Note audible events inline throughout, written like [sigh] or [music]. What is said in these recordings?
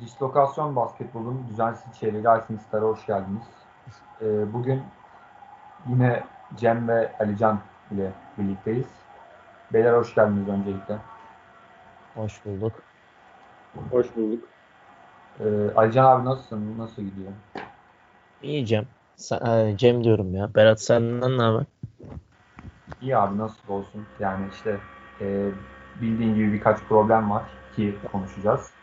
Dislokasyon Basketbol'un düzensiz içeriği Rising Star'a hoş geldiniz. Ee, bugün yine Cem ve Alican ile birlikteyiz. Beyler hoş geldiniz öncelikle. Hoş bulduk. Hoş bulduk. Ee, Alican abi nasılsın? Nasıl gidiyor? İyi Cem. Sen, e, Cem diyorum ya. Berat senden ne haber? İyi abi nasıl olsun? Yani işte e, bildiğin gibi birkaç problem var ki konuşacağız.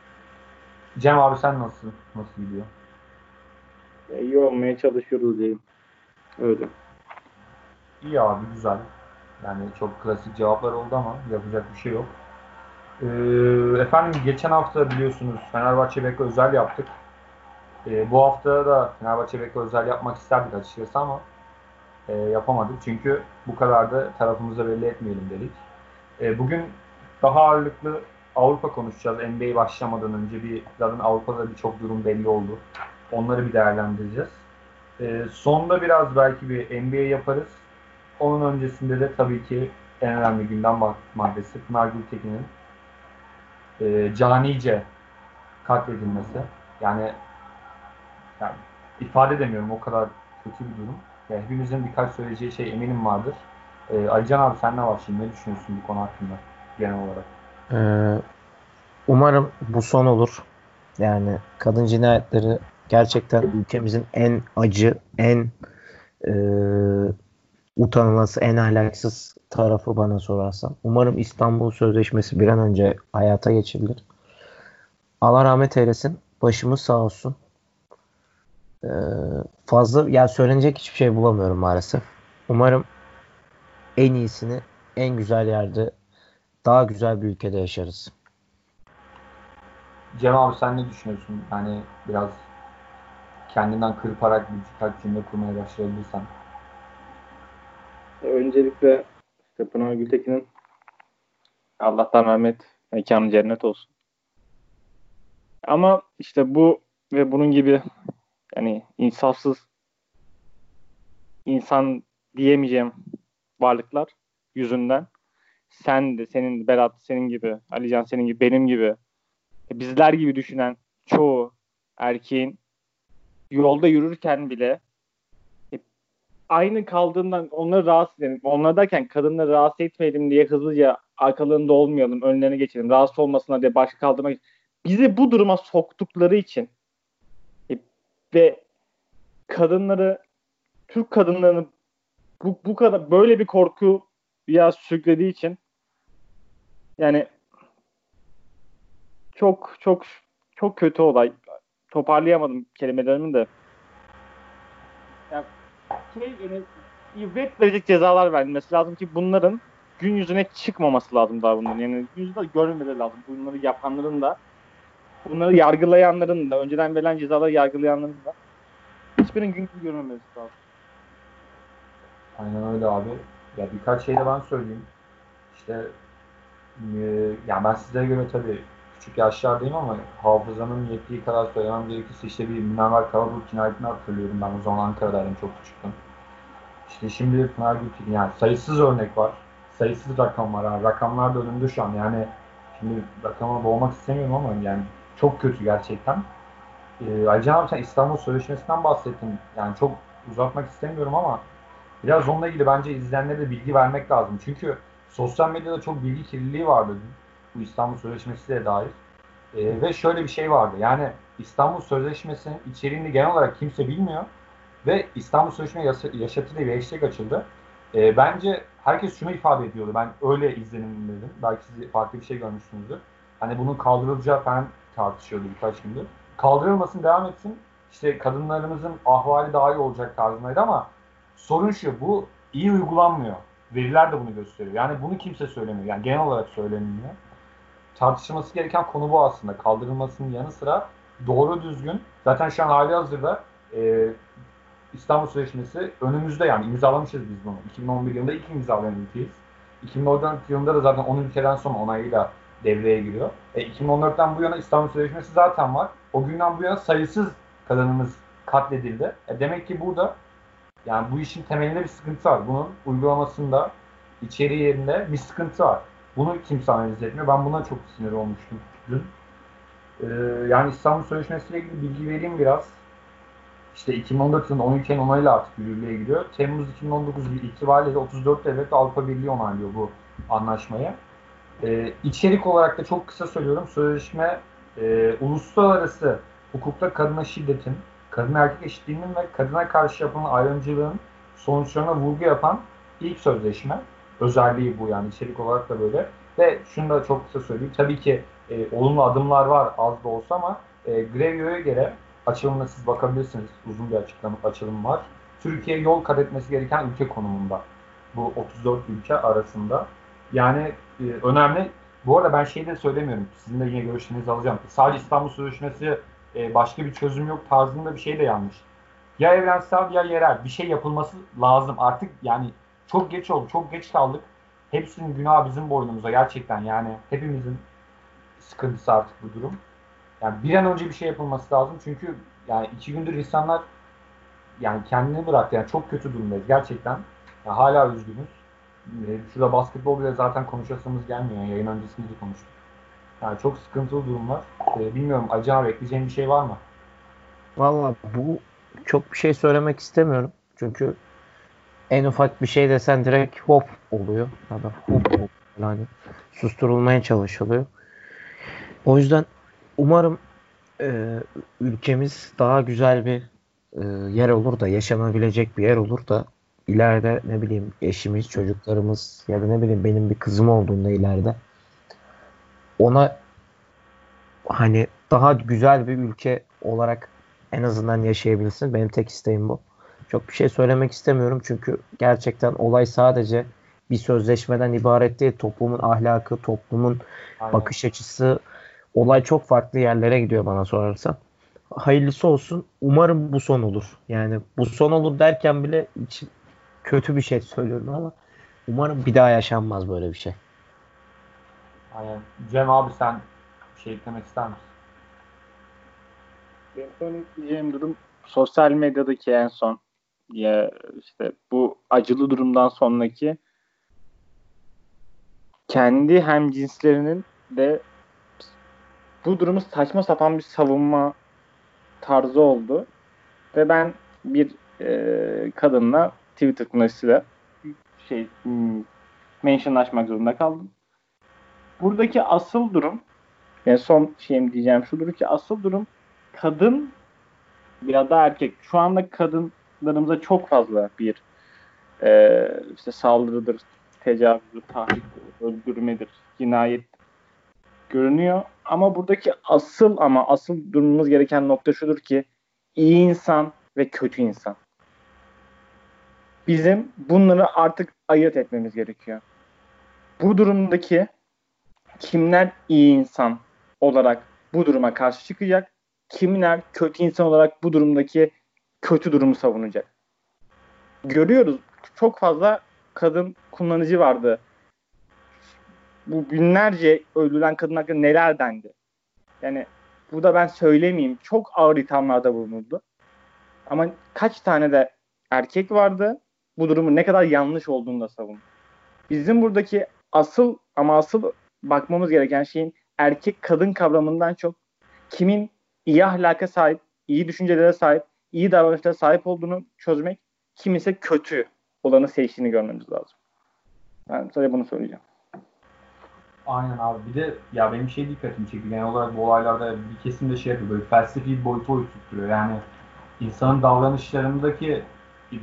Cem abi sen nasılsın? Nasıl gidiyor? Ya, iyi olmaya çalışıyoruz diyeyim. Öyle. İyi abi güzel. Yani çok klasik cevaplar oldu ama yapacak bir şey yok. Ee, efendim geçen hafta biliyorsunuz Fenerbahçe Beko özel yaptık. Ee, bu hafta da Fenerbahçe Beko özel yapmak isterdik açıkçası ama e, yapamadık. Çünkü bu kadar da tarafımıza belli etmeyelim dedik. E, bugün daha ağırlıklı Avrupa konuşacağız. NBA başlamadan önce bir zaten Avrupa'da birçok durum belli oldu. Onları bir değerlendireceğiz. E, sonda biraz belki bir NBA yaparız. Onun öncesinde de tabii ki en önemli gündem maddesi Pınar Gültekin'in e, canice katledilmesi. Yani, yani ifade edemiyorum o kadar kötü bir durum. Yani hepimizin birkaç söyleyeceği şey eminim vardır. E, Alican abi sen ne var şimdi? Ne düşünüyorsun bu konu hakkında genel olarak? Ee, umarım bu son olur. Yani kadın cinayetleri gerçekten ülkemizin en acı, en e, utanılması, en ahlaksız tarafı bana sorarsan. Umarım İstanbul Sözleşmesi bir an önce hayata geçirilir. Allah rahmet eylesin. Başımız sağ olsun. Ee, fazla yani söylenecek hiçbir şey bulamıyorum maalesef. Umarım en iyisini en güzel yerde daha güzel bir ülkede yaşarız. Cem abi sen ne düşünüyorsun? Yani biraz kendinden kırparak bir birkaç cümle kurmaya başlayabilirsen. Öncelikle işte Pınar Gültekin'in Allah'tan rahmet, mekanı cennet olsun. Ama işte bu ve bunun gibi yani insafsız insan diyemeyeceğim varlıklar yüzünden sen de senin Berat senin gibi Alican senin gibi benim gibi bizler gibi düşünen çoğu erkeğin yolda yürürken bile e, aynı kaldığından onları rahatsız edelim. Onlar derken kadınları rahatsız etmeyelim diye hızlıca arkalarında olmayalım, önlerine geçelim. Rahatsız olmasına diye başka kaldırmak bizi bu duruma soktukları için e, ve kadınları Türk kadınlarını bu, bu kadar böyle bir korku biraz sürüklediği için yani çok çok çok kötü olay. Toparlayamadım kelimelerimi de. Yani şey yani ibret verecek cezalar verilmesi lazım ki bunların gün yüzüne çıkmaması lazım daha bunların. Yani gün yüzünde görmemeleri lazım. Bunları yapanların da bunları yargılayanların da önceden verilen cezaları yargılayanların da hiçbirinin gün yüzü görmemesi lazım. Aynen öyle abi. Ya birkaç şey de ben söyleyeyim. İşte e, yani ben sizlere göre tabii küçük yaşlardayım ama hafızanın yettiği kadar söylemem gerekirse işte bir Münevver Karaburg cinayetini hatırlıyorum. Ben o zaman Ankara'daydım çok küçüktüm. İşte şimdi Pınar Gültekin yani sayısız örnek var. Sayısız rakam var. Yani rakamlar da önümde şu an. Yani şimdi rakama boğmak istemiyorum ama yani çok kötü gerçekten. Ee, Alican abi sen İstanbul Sözleşmesi'nden bahsettin. Yani çok uzatmak istemiyorum ama biraz onunla ilgili bence izleyenlere de bilgi vermek lazım. Çünkü sosyal medyada çok bilgi kirliliği vardı bu İstanbul Sözleşmesi de dair. E, ve şöyle bir şey vardı. Yani İstanbul Sözleşmesi'nin içeriğini genel olarak kimse bilmiyor. Ve İstanbul Sözleşmesi yaşatı diye bir hashtag açıldı. E, bence herkes şunu ifade ediyordu. Ben öyle izlenim dedim. Belki siz farklı bir şey görmüşsünüzdür. Hani bunun kaldırılacağı falan tartışıyordu birkaç gündür. Kaldırılmasın devam etsin. İşte kadınlarımızın ahvali daha iyi olacak tarzındaydı ama sorun şu bu iyi uygulanmıyor. Veriler de bunu gösteriyor. Yani bunu kimse söylemiyor. Yani genel olarak söylenmiyor. Tartışılması gereken konu bu aslında. Kaldırılmasının yanı sıra doğru düzgün zaten şu an hali hazırda e, İstanbul Sözleşmesi önümüzde yani imzalamışız biz bunu. 2011 yılında ilk imzalayan ülkeyiz. 2014 yılında da zaten 10 ülkeden sonra onayıyla devreye giriyor. E, 2014'ten bu yana İstanbul Sözleşmesi zaten var. O günden bu yana sayısız kadınımız katledildi. E, demek ki burada yani bu işin temelinde bir sıkıntı var. Bunun uygulamasında, içeriğinde bir sıkıntı var. Bunu kimse analiz etmiyor. Ben buna çok sinir olmuştum dün. Ee, yani İstanbul Sözleşmesi ile ilgili bilgi vereyim biraz. İşte 2014 yılında 12 Eylül onayıyla artık yürürlüğe giriyor. Temmuz 2019 itibariyle de 34 devlet Avrupa Birliği onaylıyor bu anlaşmayı. Ee, içerik olarak da çok kısa söylüyorum. Sözleşme e, uluslararası hukukta kadına şiddetin, kadın erkek eşitliğinin ve kadına karşı yapılan ayrımcılığın sonuçlarına vurgu yapan ilk sözleşme. Özelliği bu yani içerik olarak da böyle. Ve şunu da çok kısa söyleyeyim. Tabii ki e, olumlu adımlar var az da olsa ama e, Grevio'ya göre açılımına siz bakabilirsiniz. Uzun bir açıklama açılım var. Türkiye yol kat etmesi gereken ülke konumunda. Bu 34 ülke arasında. Yani e, önemli. Bu arada ben şeyi de söylemiyorum. Sizin de yine görüşlerinizi alacağım. Sadece İstanbul Sözleşmesi e, başka bir çözüm yok tarzında bir şey de yanlış. Ya evrensel ya yerel bir şey yapılması lazım. Artık yani çok geç oldu. Çok geç kaldık. Hepsinin günahı bizim boynumuza gerçekten yani hepimizin sıkıntısı artık bu durum. Yani bir an önce bir şey yapılması lazım çünkü yani iki gündür insanlar yani kendini bıraktı yani çok kötü durumdayız gerçekten. Yani hala üzgünüz. Ee, şurada basketbol bile zaten konuşasımız gelmiyor. Yayın öncesinde de konuştuk. Yani çok sıkıntılı durumlar. Ee, bilmiyorum Acı abi ekleyeceğin bir şey var mı? Valla bu çok bir şey söylemek istemiyorum. Çünkü en ufak bir şey desen direkt hop oluyor. Ya da hop oluyor. Yani susturulmaya çalışılıyor. O yüzden umarım e, ülkemiz daha güzel bir e, yer olur da yaşanabilecek bir yer olur da ileride ne bileyim eşimiz, çocuklarımız ya da ne bileyim benim bir kızım olduğunda ileride ona hani daha güzel bir ülke olarak en azından yaşayabilsin. Benim tek isteğim bu. Çok bir şey söylemek istemiyorum çünkü gerçekten olay sadece bir sözleşmeden ibaret değil. Toplumun ahlakı, toplumun Aynen. bakış açısı olay çok farklı yerlere gidiyor bana sorarsan. Hayırlısı olsun. Umarım bu son olur. Yani bu son olur derken bile için kötü bir şey söylüyorum ama umarım bir daha yaşanmaz böyle bir şey. Aynen. Cem abi sen bir şey eklemek ister misin? Benim son ekleyeceğim durum sosyal medyadaki en son ya işte bu acılı durumdan sonraki kendi hem cinslerinin de bu durumu saçma sapan bir savunma tarzı oldu. Ve ben bir e, kadınla Twitter kullanıcısıyla şey hmm, mentionlaşmak zorunda kaldım. Buradaki asıl durum yani son şeyim diyeceğim şudur ki asıl durum kadın ya da erkek şu anda kadınlarımıza çok fazla bir e, işte saldırıdır, tecavüzdür, tahrik, öldürmedir, cinayet görünüyor. Ama buradaki asıl ama asıl durmamız gereken nokta şudur ki iyi insan ve kötü insan. Bizim bunları artık ayırt etmemiz gerekiyor. Bu durumdaki kimler iyi insan olarak bu duruma karşı çıkacak, kimler kötü insan olarak bu durumdaki kötü durumu savunacak. Görüyoruz çok fazla kadın kullanıcı vardı bu binlerce öldürülen kadın hakkında neler dendi. Yani bu da ben söylemeyeyim. Çok ağır ithamlarda bulunuldu. Ama kaç tane de erkek vardı bu durumun ne kadar yanlış olduğunu da savundu. Bizim buradaki asıl ama asıl bakmamız gereken şeyin erkek kadın kavramından çok kimin iyi ahlaka sahip, iyi düşüncelere sahip, iyi davranışlara sahip olduğunu çözmek, kim ise kötü olanı seçtiğini görmemiz lazım. Ben sadece bunu söyleyeceğim. Aynen abi. Bir de ya benim şey dikkatimi çekti. Genel olarak bu olaylarda bir kesim de şey yapıyor. Böyle felsefi bir boyutu oturtturuyor. Yani insanın davranışlarındaki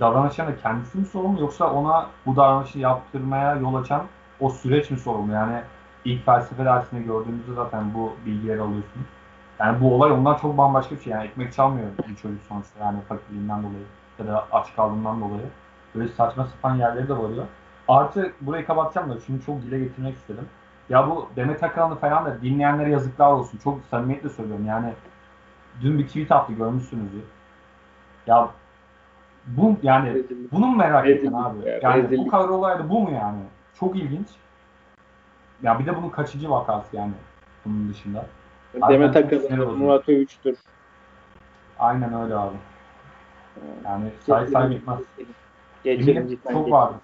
davranışlarında kendisi mi sorumlu yoksa ona bu davranışı yaptırmaya yol açan o süreç mi sorumlu? Yani ilk felsefe dersinde gördüğümüzde zaten bu bilgileri alıyorsunuz. Yani bu olay ondan çok bambaşka bir şey. Yani ekmek çalmıyor bir çocuk sonuçta yani fakirliğinden dolayı ya da aç kaldığından dolayı. Böyle saçma sapan yerleri de varıyor. Artı burayı kapatacağım da şunu çok dile getirmek istedim. Ya bu Demet Akalın'ı falan da dinleyenlere yazıklar olsun. Çok samimiyetle söylüyorum. Yani dün bir tweet attı görmüşsünüzdür. Ya bu yani Rezillik. bunu mu merak ettin abi? Ya, yani bu kadar olayda bu mu yani? Çok ilginç. Ya bir de bunun kaçıncı vakası yani bunun dışında. Demet Akalın, Murat Övüç'tür. Aynen öyle abi. Yani say say bitmez. Geçelim, çok vardır.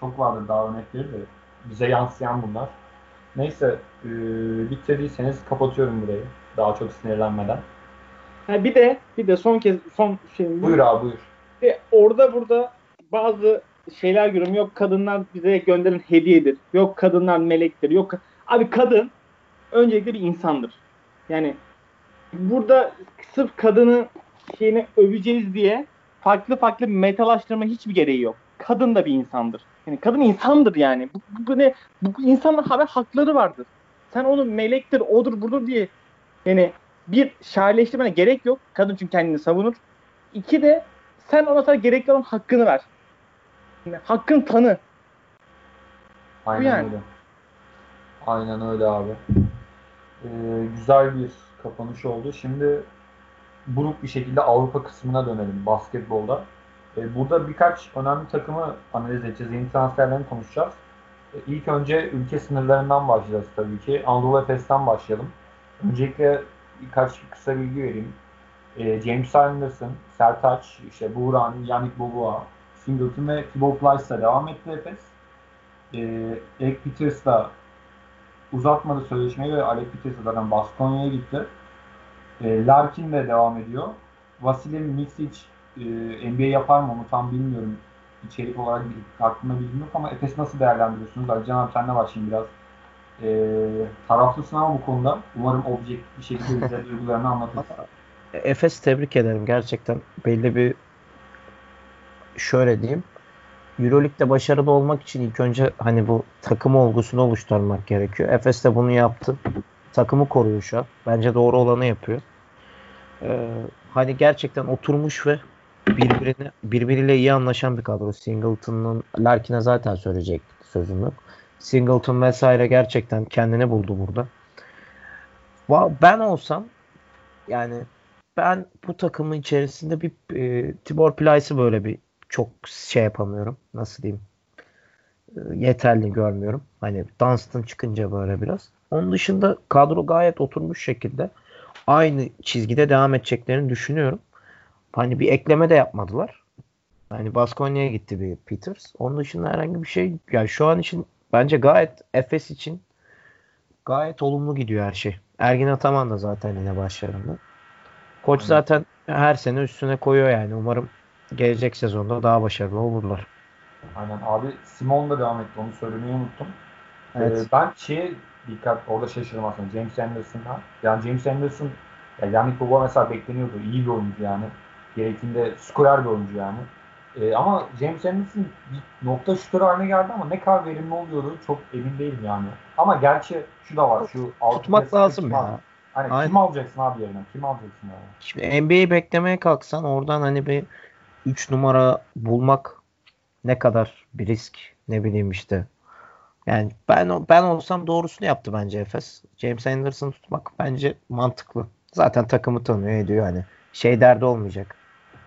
Çok vardır daha örnekleri de. Bize yansıyan bunlar. Neyse e, bitirdiyseniz kapatıyorum burayı. Daha çok sinirlenmeden. Ha, bir de bir de son kez son şey Buyur abi buyur. İşte orada burada bazı şeyler görüyorum. Yok kadınlar bize gönderen hediyedir. Yok kadınlar melektir. Yok abi kadın öncelikle bir insandır. Yani burada sırf kadını şeyini öveceğiz diye farklı farklı metalaştırma hiçbir gereği yok. Kadın da bir insandır. Yani kadın insandır yani. Bu, bu, bu ne? Bu insanın haber hakları vardır. Sen onu melektir, odur, budur diye yani bir şairleştirmene gerek yok. Kadın çünkü kendini savunur. İki de sen ona sana gerekli olan hakkını ver. Hakkın tanı. Aynen yani. öyle. Aynen öyle abi. Ee, güzel bir kapanış oldu. Şimdi buruk bir şekilde Avrupa kısmına dönelim basketbolda. Ee, burada birkaç önemli takımı analiz edeceğiz. Yeni transferlerini konuşacağız. Ee, ilk önce ülke sınırlarından başlayacağız tabii ki. Anadolu Efes'ten başlayalım. Öncelikle birkaç kısa bilgi vereyim. Ee, James Anderson, Sertaç, işte Buğran, Yannick Boboa, Singleton ve Thibaut Plyce'la devam etti Efes. Ee, Eric Peters'la uzatmadı sözleşmeyi ve Alec Peters zaten Baskonya'ya gitti. Ee, Larkin de devam ediyor. Vasilij Miksic e, NBA yapar mı onu tam bilmiyorum. İçerik olarak aklımda bilgim yok ama Efes nasıl değerlendiriyorsunuz? Ali Can senle başlayayım biraz. Ee, taraflısın ama bu konuda. Umarım objektif bir şekilde bize duygularını anlatırsın. [laughs] Efes tebrik ederim. Gerçekten belli bir şöyle diyeyim. Euroleague'de başarılı olmak için ilk önce hani bu takım olgusunu oluşturmak gerekiyor. Efes de bunu yaptı. Takımı koruyor şu an. Bence doğru olanı yapıyor. Ee, hani gerçekten oturmuş ve birbirine birbiriyle iyi anlaşan bir kadro. Singleton'ın Larkin'e zaten söyleyecek sözüm yok. Singleton vesaire gerçekten kendini buldu burada. Ben olsam yani ben bu takımın içerisinde bir e, Tibor Plyce'ı böyle bir çok şey yapamıyorum. Nasıl diyeyim? E, yeterli görmüyorum. Hani Dunstan çıkınca böyle biraz. Onun dışında kadro gayet oturmuş şekilde aynı çizgide devam edeceklerini düşünüyorum. Hani bir ekleme de yapmadılar. Hani Baskonya'ya gitti bir Peters. Onun dışında herhangi bir şey yani şu an için bence gayet Efes için gayet olumlu gidiyor her şey. Ergin Ataman da zaten yine başlarında. Koç zaten her sene üstüne koyuyor yani. Umarım gelecek sezonda daha başarılı olurlar. Aynen abi Simon da devam etti onu söylemeyi unuttum. Evet. Ee, ben şeye dikkat orada şaşırdım aslında James Anderson'dan. Yani James Anderson ya Yannick Boba mesela bekleniyordu. İyi bir oyuncu yani. Gerektiğinde skorer bir oyuncu yani. Ee, ama James Anderson bir nokta şutör haline geldi ama ne kadar verimli oluyordu çok emin değilim yani. Ama gerçi şu da var. Şu Tutmak lazım ya. Hani Aynen. kim alacaksın abi yerine? Kim alacaksın yani? Şimdi NBA'yi beklemeye kalksan oradan hani bir 3 numara bulmak ne kadar bir risk ne bileyim işte. Yani ben ben olsam doğrusunu yaptı bence Efes. James Anderson tutmak bence mantıklı. Zaten takımı tanıyor ediyor hani. Şey derdi olmayacak.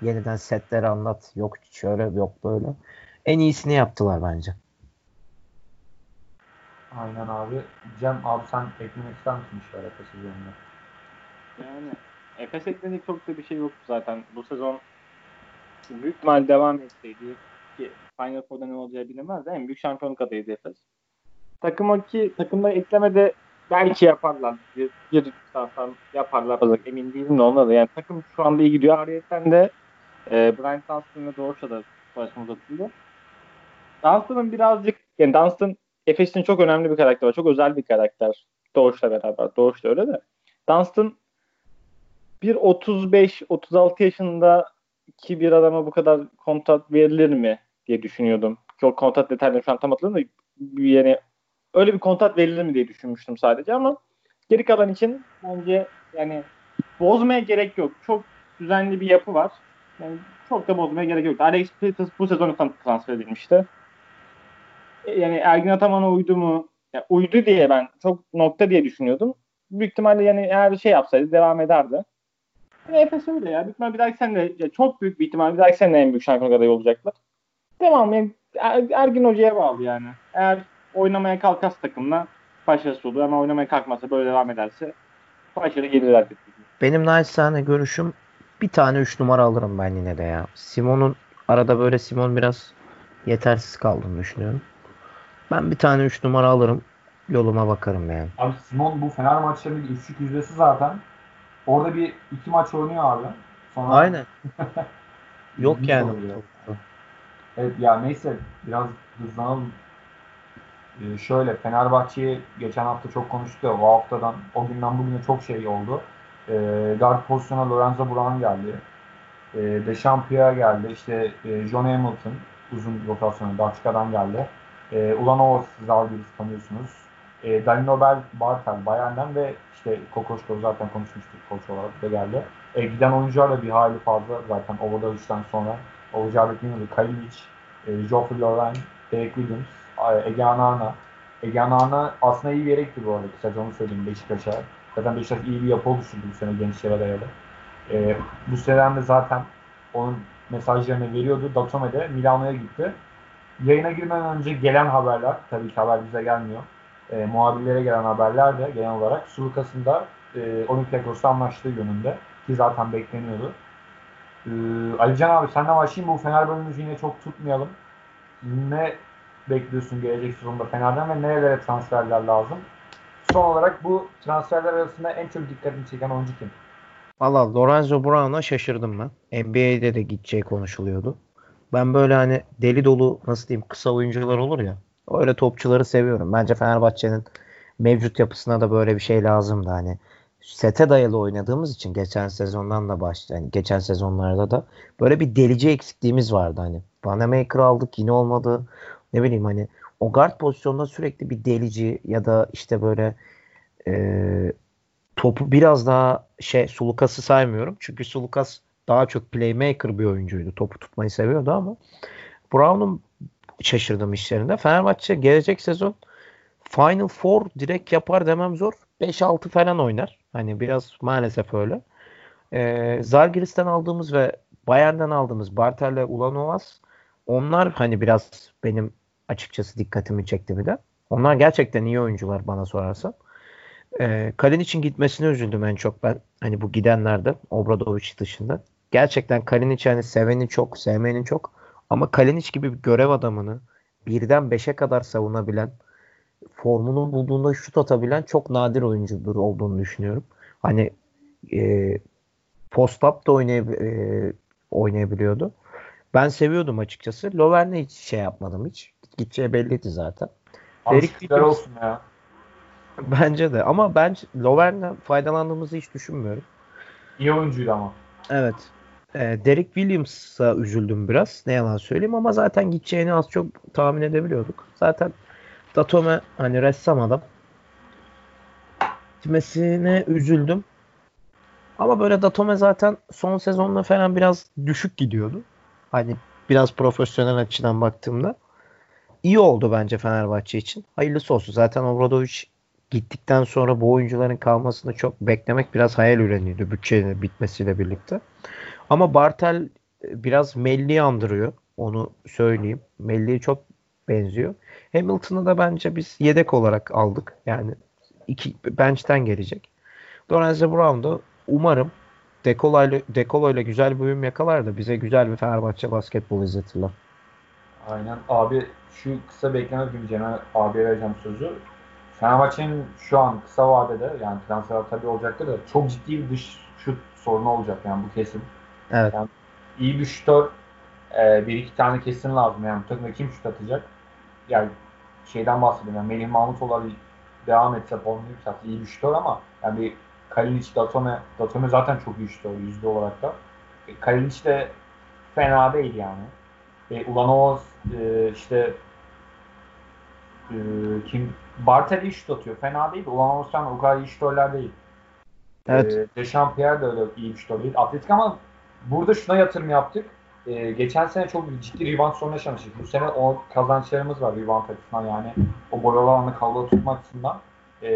Yeniden setleri anlat. Yok şöyle yok böyle. En iyisini yaptılar bence. Aynen abi. Cem abi sen eklemek ister misin işler Efes üzerinde? Yani Efes eklenecek çok da bir şey yoktu zaten. Bu sezon büyük ihtimal devam etseydi ki Final Four'da ne olacağı bilinmez de en büyük şampiyonluk adayıydı Efes. Takıma ki takımda eklemede belki yaparlar. Bir, bir sarsam yaparlar. Emin değilim de onda da. Yani takım şu anda iyi gidiyor. Ariyetten de e, Brian Dunstan ve Doğuş'a da savaşma uzatıldı. Dunstan'ın birazcık yani Dunstan Efes'in çok önemli bir karakter var. Çok özel bir karakter. Doğuş'la beraber. Doğuş da öyle de. Dunstan bir 35-36 yaşında ki bir adama bu kadar kontrat verilir mi diye düşünüyordum. Çok kontrat detaylarını şu an tam hatırlamıyorum da yani öyle bir kontrat verilir mi diye düşünmüştüm sadece ama geri kalan için bence yani bozmaya gerek yok. Çok düzenli bir yapı var. Yani çok da bozmaya gerek yok. Alex Peters bu sezon transfer edilmişti. E, yani Ergin Ataman'a uydu mu? Yani uydu diye ben çok nokta diye düşünüyordum. Büyük ihtimalle yani eğer bir şey yapsaydı devam ederdi. Yani Efes öyle ya. Büyük bir dahaki sene ya çok büyük bir ihtimal bir dahaki sene en büyük şampiyon adayı olacaklar. Devam yani er, Ergin Hoca'ya bağlı yani. Eğer oynamaya kalkarsa takımla başarısız olur ama oynamaya kalkmazsa böyle devam ederse başarı gelir herkes. Benim naçizane görüşüm bir tane 3 numara alırım ben yine de ya. Simon'un arada böyle Simon biraz yetersiz kaldığını düşünüyorum. Ben bir tane 3 numara alırım. yoluma bakarım yani. Abi Simon bu Fener maçlarındaki üçlük yüzdesi zaten. Orada bir iki maç oynuyor abi. Sonra Aynen. [laughs] Yok yani. Evet ya neyse biraz hızlanalım. Ee, şöyle Fenerbahçe'yi geçen hafta çok konuştuk ya o haftadan o günden bugüne çok şey oldu. Ee, guard pozisyona Lorenzo Brown geldi. Ee, Dechampierre geldi. İşte e, John Hamilton uzun rotasyonu Belçika'dan geldi. Ee, Ulanovas Zalgiris tanıyorsunuz. Ee, Danilo Bel Bartel Bayern'den ve işte Kokoşko zaten konuşmuştuk koç olarak da geldi. Ee, giden oyuncular da bir hayli fazla zaten Obradovic'den sonra olacağı bekleniyordu. Kalinic, e, Geoffrey Lauren, Derek Williams, e, Ege Anana. Ege Anana aslında iyi bir yere gitti bu arada. Kısaca onu söyleyeyim Beşiktaş'a. Zaten Beşiktaş iyi bir yapı oluşturdu bu sene gençlere dayalı. E, bu seneden de zaten onun mesajlarını veriyordu. Datome de Milano'ya gitti. Yayına girmeden önce gelen haberler, tabii ki haber bize gelmiyor. E, muhabirlere gelen haberler de genel olarak Sulukas'ın da e, Olympiakos'ta anlaştığı yönünde. Ki zaten bekleniyordu. Ee, Alican abi senle başlayayım. Bu Fener bölümümüzü yine çok tutmayalım. Ne bekliyorsun gelecek sezonda Fener'den ve nerelere transferler lazım? Son olarak bu transferler arasında en çok dikkatini çeken oyuncu kim? Valla Lorenzo Brown'a şaşırdım ben. NBA'de de gideceği konuşuluyordu. Ben böyle hani deli dolu nasıl diyeyim kısa oyuncular olur ya. Öyle topçuları seviyorum. Bence Fenerbahçe'nin mevcut yapısına da böyle bir şey lazımdı. Hani sete dayalı oynadığımız için geçen sezondan da başladı. Yani geçen sezonlarda da böyle bir delici eksikliğimiz vardı hani. Vanamaker aldık yine olmadı. Ne bileyim hani o guard pozisyonunda sürekli bir delici ya da işte böyle e, topu biraz daha şey Sulukas'ı saymıyorum. Çünkü Sulukas daha çok playmaker bir oyuncuydu. Topu tutmayı seviyordu ama Brown'un şaşırdım işlerinde. Fenerbahçe gelecek sezon Final Four direkt yapar demem zor. 5-6 falan oynar. Hani biraz maalesef öyle. Ee, Zalgiris'ten aldığımız ve Bayern'den aldığımız Bartel ve Ulanovas onlar hani biraz benim açıkçası dikkatimi çekti bir de. Onlar gerçekten iyi oyuncular bana sorarsan. Ee, Kalin için gitmesine üzüldüm en çok ben. Hani bu gidenlerde Obradovic dışında. Gerçekten Kalinic hani seveni çok, sevmeyeni çok. Ama Kalinic gibi bir görev adamını birden beşe kadar savunabilen formunu bulduğunda şut atabilen çok nadir oyuncudur olduğunu düşünüyorum. Hani e, post-up da oynayab e, oynayabiliyordu. Ben seviyordum açıkçası. Lovern'e hiç şey yapmadım hiç. Gideceği belliydi zaten. Derek olsun ya. [laughs] Bence de ama ben Lovern'den faydalandığımızı hiç düşünmüyorum. İyi oyuncuydu ama. Evet. E, Derek Williams'a üzüldüm biraz. Ne yalan söyleyeyim ama zaten gideceğini az çok tahmin edebiliyorduk. Zaten Datome hani ressam adam. Gitmesine üzüldüm. Ama böyle Datome zaten son sezonda falan biraz düşük gidiyordu. Hani biraz profesyonel açıdan baktığımda. iyi oldu bence Fenerbahçe için. Hayırlısı olsun. Zaten Obradovic gittikten sonra bu oyuncuların kalmasını çok beklemek biraz hayal ürünüydü bütçenin bitmesiyle birlikte. Ama Bartel biraz Melli'yi andırıyor. Onu söyleyeyim. Melli'ye çok benziyor. Hamilton'ı da bence biz yedek olarak aldık. Yani iki bench'ten gelecek. Lorenzo Brown da umarım Dekolo ile, Dekolo güzel bir uyum yakalar da bize güzel bir Fenerbahçe basketbol izletirler. Aynen. Abi şu kısa bekleme gibi Cemal abiye vereceğim sözü. Fenerbahçe'nin şu an kısa vadede yani transfer tabii olacaktır da çok ciddi bir dış şut sorunu olacak yani bu kesin. Evet. Yani iyi bir şutör e, bir iki tane kesin lazım yani bu takımda kim şut atacak? Yani şeyden bahsediyorum yani Melih Mahmutoğlu devam etse formunu yükseltse iyi bir şutör ama yani bir Kalinic, Datome, Datome zaten çok iyi şutör yüzde olarak da. E, Kalinic de fena değil yani. E, Ulanovas e, işte e, kim Bartel iyi şut atıyor. Fena değil. Ulanovas falan o kadar iyi şutörler değil. Evet. E, Dechampierre de öyle iyi bir şutör değil. Atletik ama burada şuna yatırım yaptık. E, geçen sene çok ciddi rebound sorunu yaşamıştık. Bu sene o kazançlarımız var rebound açısından yani. O boy alanını kavga tutmak açısından. E,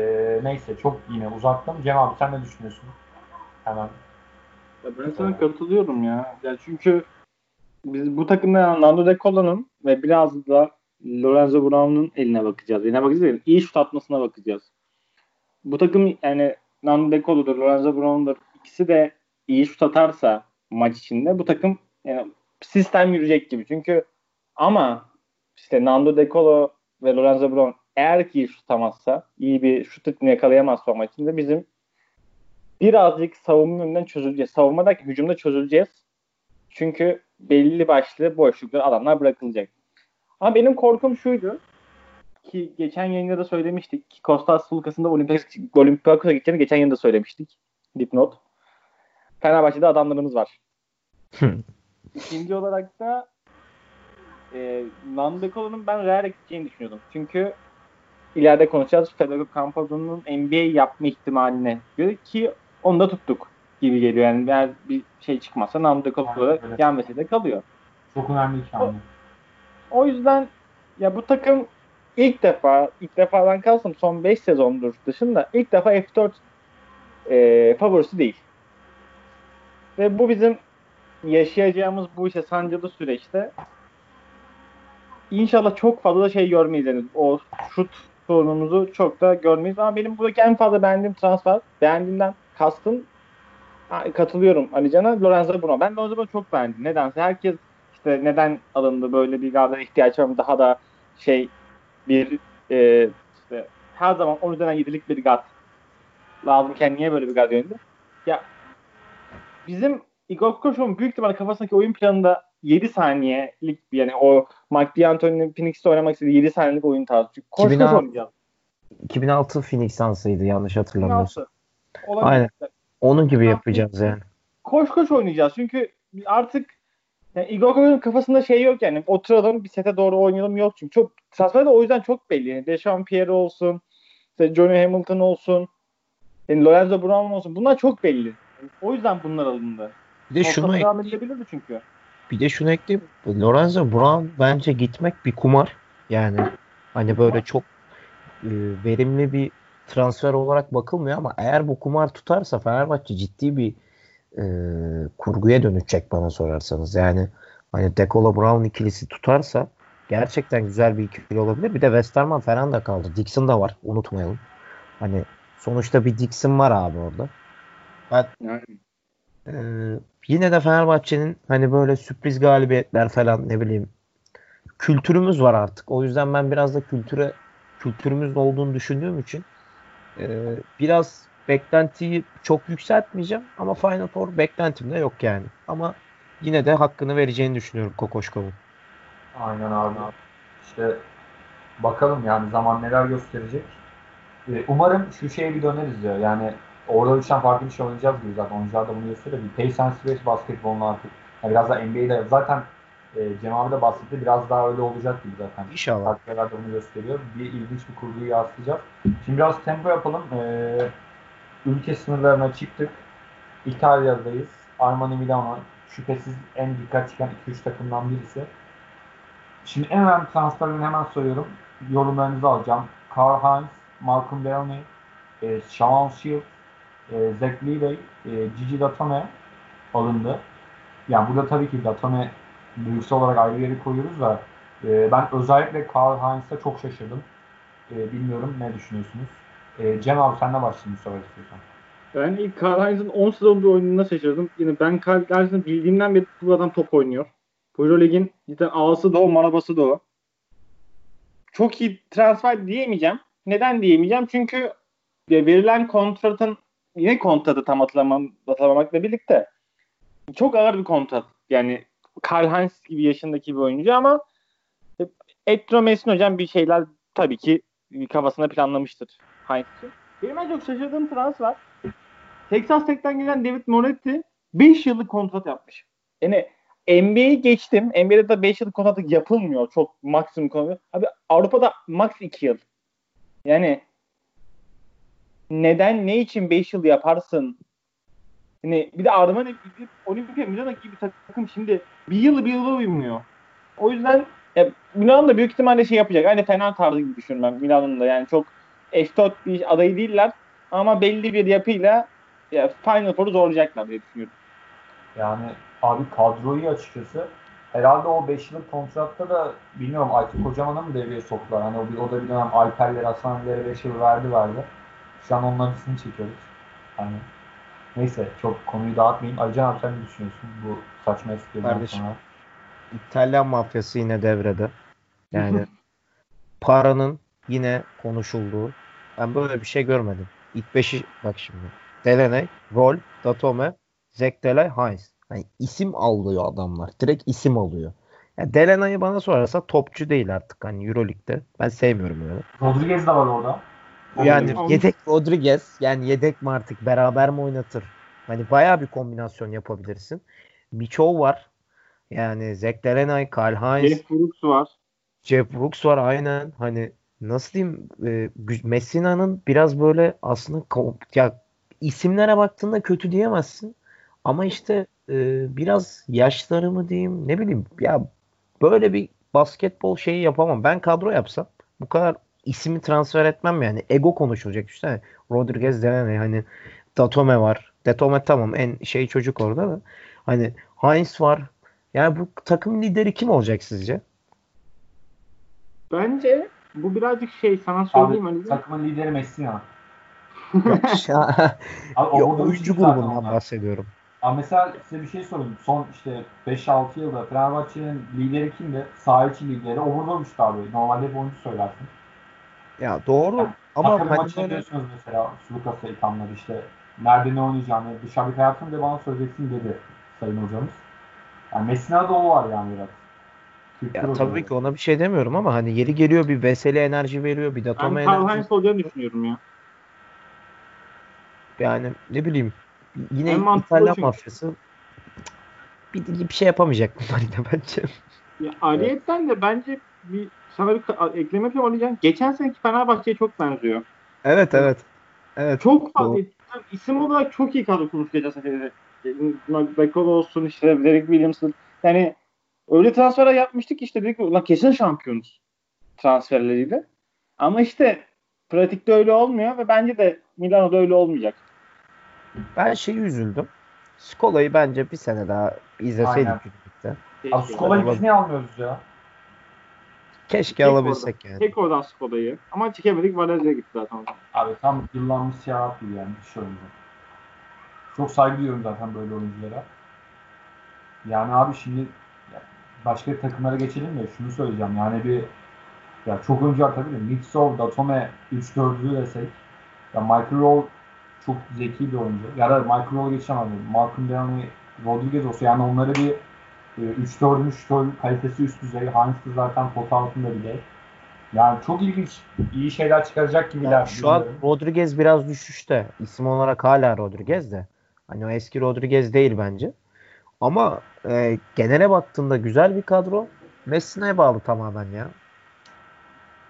neyse çok yine uzattım. Cem abi sen ne düşünüyorsun? Hemen. Ya ben sana katılıyorum ya. ya. Çünkü biz bu takımda Nando De Cola'nın ve biraz da Lorenzo Brown'un eline bakacağız. Eline bakacağız değil, iyi şut atmasına bakacağız. Bu takım yani Nando De Lorenzo Brown'dur. İkisi de iyi şut atarsa maç içinde bu takım yani sistem yürüyecek gibi. Çünkü ama işte Nando De Colo ve Lorenzo Brown eğer ki şut tutamazsa, iyi bir şut ritmi yakalayamazsa o maçında bizim birazcık savunma yönünden çözüleceğiz. Savunma hücumda çözüleceğiz. Çünkü belli başlı boşluklar adamlar bırakılacak. Ama benim korkum şuydu ki geçen yayında da söylemiştik ki Kostas Sulkas'ın da Olympiakos'a gideceğini geçen yayında söylemiştik. Dipnot. Fenerbahçe'de adamlarımız var. İkinci olarak da e, Nandekolo'nun ben Real'e gideceğini düşünüyordum. Çünkü ileride konuşacağız. Federico Campado'nun NBA yapma ihtimaline göre ki onu da tuttuk gibi geliyor. Yani eğer bir şey çıkmazsa Nandekolo'da Evet. gelmesi de kalıyor. Çok önemli iki hamle. O yüzden ya bu takım ilk defa, ilk defadan kalsın son 5 sezondur dışında ilk defa F4 e, favorisi değil. Ve bu bizim yaşayacağımız bu işte sancılı süreçte inşallah çok fazla şey görmeyiz. Yani o şut sorunumuzu çok da görmeyiz. Ama benim buradaki en fazla beğendiğim transfer, beğendiğimden kastım katılıyorum Ali Can'a Lorenzo Bruno. Ben Lorenzo Bruno çok beğendim. Nedense herkes işte neden alındı böyle bir garda ihtiyaç var mı? Daha da şey bir e, işte her zaman 10 üzerinden 7'lik bir guard lazımken niye böyle bir guard yöneldi? Ya bizim Igor Kokoşov'un büyük ihtimalle kafasındaki oyun planında 7 saniyelik yani o Mike D'Antoni'nin Phoenix'te oynamak istediği 7 saniyelik oyun tarzı. Çünkü koş koş 2006 oynayacağız. 2006 Phoenix Suns'ıydı yanlış hatırlamıyorsam. 16. Olabilir. Aynen. Onun gibi yapacağız yani. koş koş oynayacağız. Çünkü artık yani Igor Kokoşov'un kafasında şey yok yani. Oturalım bir sete doğru oynayalım yok çünkü. Çok transfer de o yüzden çok belli. Yani Deşan Pierre olsun, işte Johnny Hamilton olsun, yani Lorenzo Brown olsun. Bunlar çok belli. O yüzden bunlar alındı. Bir de şunu ek- devam edilebilirdi çünkü. bir de şunu ekleyeyim. Lorenzo Brown bence gitmek bir kumar. Yani hani böyle çok e, verimli bir transfer olarak bakılmıyor ama eğer bu kumar tutarsa Fenerbahçe ciddi bir e, kurguya dönüşecek bana sorarsanız. Yani hani Dekola Brown ikilisi tutarsa gerçekten güzel bir ikili olabilir. Bir de Westerman falan da kaldı. Dixon da var. Unutmayalım. Hani sonuçta bir Dixon var abi orada. Yani. Ee, yine de Fenerbahçe'nin hani böyle sürpriz galibiyetler falan ne bileyim kültürümüz var artık. O yüzden ben biraz da kültüre kültürümüzün olduğunu düşündüğüm için e, biraz beklentiyi çok yükseltmeyeceğim ama Final Four beklentim de yok yani. Ama yine de hakkını vereceğini düşünüyorum Kokoşkov'un. Aynen abi. İşte bakalım yani zaman neler gösterecek. Ee, umarım şu şeye bir döneriz ya. Yani orada üçten farklı bir şey oynayacağız gibi zaten. Oyuncular da bunu gösteriyor. Bir pace and space basketbolunu artık. Yani biraz da NBA'de zaten e, Cem abi de bahsetti. Biraz daha öyle olacak gibi zaten. İnşallah. Takviyeler de bunu gösteriyor. Bir ilginç bir kurguyu yansıtacağız. Şimdi biraz tempo yapalım. Ee, ülke sınırlarına çıktık. İtalya'dayız. Armani Milano şüphesiz en dikkat çeken 2-3 takımdan birisi. Şimdi en önemli transferlerini hemen soruyorum. Yorumlarınızı alacağım. Karl Heinz, Malcolm Delaney, e, Shawn Shield, e, Zach Levy, e, Gigi Datome alındı. Yani burada tabii ki Datome büyüksel olarak ayrı yere koyuyoruz da e, ben özellikle Karl Heinz'e çok şaşırdım. E, bilmiyorum ne düşünüyorsunuz? E, Cem abi senle başlayayım sefer istiyorsan. Ben ilk Karl Heinz'in 10 sezonda oyununa şaşırdım. Yine ben Karl Heinz'in bildiğimden beri bu adam top oynuyor. Bu Euroleague'in cidden ağası da o, marabası da o. Çok iyi transfer diyemeyeceğim. Neden diyemeyeceğim? Çünkü verilen kontratın yine kontratı tam hatırlamam, hatırlamamakla birlikte çok ağır bir kontrat. Yani Karl Heinz gibi yaşındaki bir oyuncu ama Etro Mesin hocam bir şeyler tabii ki kafasında planlamıştır İçin. Benim en çok şaşırdığım transfer Texas Tech'ten gelen David Moretti 5 yıllık kontrat yapmış. Yani NBA'yi geçtim. NBA'de de 5 yıllık kontrat yapılmıyor. Çok maksimum kontrat. Abi Avrupa'da max 2 yıl. Yani neden ne için 5 yıl yaparsın? Yani bir de gidip Olimpia Milano gibi takım şimdi bir yılı bir yıla uymuyor. O yüzden ya, Milano da büyük ihtimalle şey yapacak. Aynı Fener tarzı gibi düşünüyorum ben Milano'nun da. Yani çok F4 bir adayı değiller. Ama belli bir yapıyla ya, Final Four'u zorlayacaklar diye düşünüyorum. Yani abi kadroyu açıkçası herhalde o 5 yıllık kontratta da bilmiyorum Aytun Kocaman'a mı devreye soktular? Hani o, bir, o da bir dönem Alperler, Hasanilere 5 yıl verdi verdi. Şu an onların üstünü çekiyoruz. Yani neyse çok konuyu dağıtmayayım. Alican abi sen ne düşünüyorsun bu saçma esprilerden Kardeşim. sonra? İtalyan mafyası yine devrede. Yani [laughs] paranın yine konuşulduğu. Ben böyle bir şey görmedim. İlk 5'i bak şimdi. Delaney, Roll, Datome, Zekdelay, Heinz. Yani isim alıyor adamlar. Direkt isim alıyor. Yani Delaney'i bana sorarsa topçu değil artık hani Euroleague'de. Ben sevmiyorum öyle. Rodriguez de var orada. Yani yedek Rodriguez yani yedek mi artık beraber mi oynatır? Hani bayağı bir kombinasyon yapabilirsin. Miçov var. Yani Zach Delaney, Kyle Hines, Jeff Brooks var. Jeff Brooks var aynen. Hani nasıl diyeyim e, Messina'nın biraz böyle aslında ya isimlere baktığında kötü diyemezsin. Ama işte e, biraz yaşları mı diyeyim ne bileyim ya böyle bir basketbol şeyi yapamam. Ben kadro yapsam bu kadar ismi transfer etmem yani. Ego konuşulacak işte. Rodriguez Delaney hani Datome var. Datome tamam en şey çocuk orada da. Hani Heinz var. Yani bu takım lideri kim olacak sizce? Bence bu birazcık şey sana Abi söyleyeyim hani takımın lideri Messina. [laughs] Ya, Abi, orada oyuncu grubundan bahsediyorum. Abi mesela size bir şey sorayım. Son işte 5-6 yılda Fenerbahçe'nin lideri kimdi? Saha içi lideri. Obradoviç'ti abi. Normalde hep oyuncu söylersin. Ya doğru ama Ama hani maçını böyle- biliyorsunuz mesela Sulukas'a ithamları işte nerede ne oynayacağını, dışarıdaki hayatını da bana söyleyeceksin dedi sayın hocamız. Yani Messina'da o var yani biraz. Ya tabii ki ona bir şey demiyorum ama hani yeri geliyor bir veseli enerji veriyor bir ben Datome Karl enerji. Heinz olacağını düşünüyorum ya. Yani ne bileyim yine En İtalyan mafyası bir, bir şey yapamayacak bunlar [laughs] yine bence. Ya ayrıyetten de bence bir sana bir ekleme yapayım Alican. Geçen seneki Fenerbahçe'ye çok benziyor. Evet evet. Evet. Çok Doğru. farklı. İsim olarak çok iyi kadro kurmuş geçen sene. Bekol olsun işte Derek Williamson. Yani öyle transferler yapmıştık işte dedik ki, ulan kesin şampiyonuz transferleriyle. Ama işte pratikte öyle olmuyor ve bence de Milano'da öyle olmayacak. Ben şeyi üzüldüm. Skola'yı bence bir sene daha izleseydik Aynen. birlikte. Skola'yı biz niye almıyoruz ya? Keşke Tek alabilsek yani. Tek oradan Skoda'yı. Ama çekemedik Valencia'ya gitti zaten. Abi tam yıllanmış siyah gibi yani. Hiç oyuncu. Çok saygı duyuyorum zaten böyle oyunculara. Yani abi şimdi başka takımlara geçelim de şunu söyleyeceğim. Yani bir ya çok oyuncu var tabii de Mitsov, Datome 3-4'lü desek ya Michael Roll çok zeki bir oyuncu. Ya da Michael Roll geçemem. Malcolm Delaney, Rodriguez olsa yani onları bir e, 3-4'ün 3-4'ün kalitesi üst düzey. Heinz de zaten pot altında bile. Yani çok ilginç, iyi şeyler çıkaracak gibiler. Ya şu an. Rodriguez biraz düşüşte. İsim olarak hala Rodriguez de. Hani o eski Rodriguez değil bence. Ama e, genele baktığında güzel bir kadro. Messi'ne bağlı tamamen ya.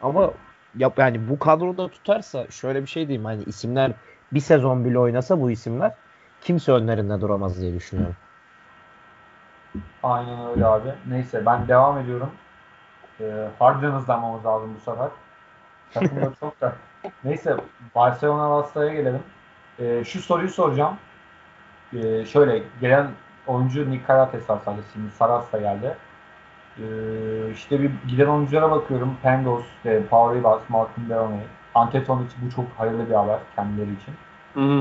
Ama yap yani bu kadroda tutarsa şöyle bir şey diyeyim hani isimler bir sezon bile oynasa bu isimler kimse önlerinde duramaz diye düşünüyorum. Aynen öyle abi. Neyse ben devam ediyorum. Ee, harbiden hızlanmamız lazım bu sefer. Takımda çok da. [laughs] Neyse Barcelona Vasta'ya gelelim. Ee, şu soruyu soracağım. Ee, şöyle gelen oyuncu Nick Karates var sadece. Şimdi Saras da geldi. Ee, işte bir giden oyunculara bakıyorum. Pengos, e, Paul Ribas, Malcolm Delaney, Antetokounmpo bu çok hayırlı bir haber kendileri için.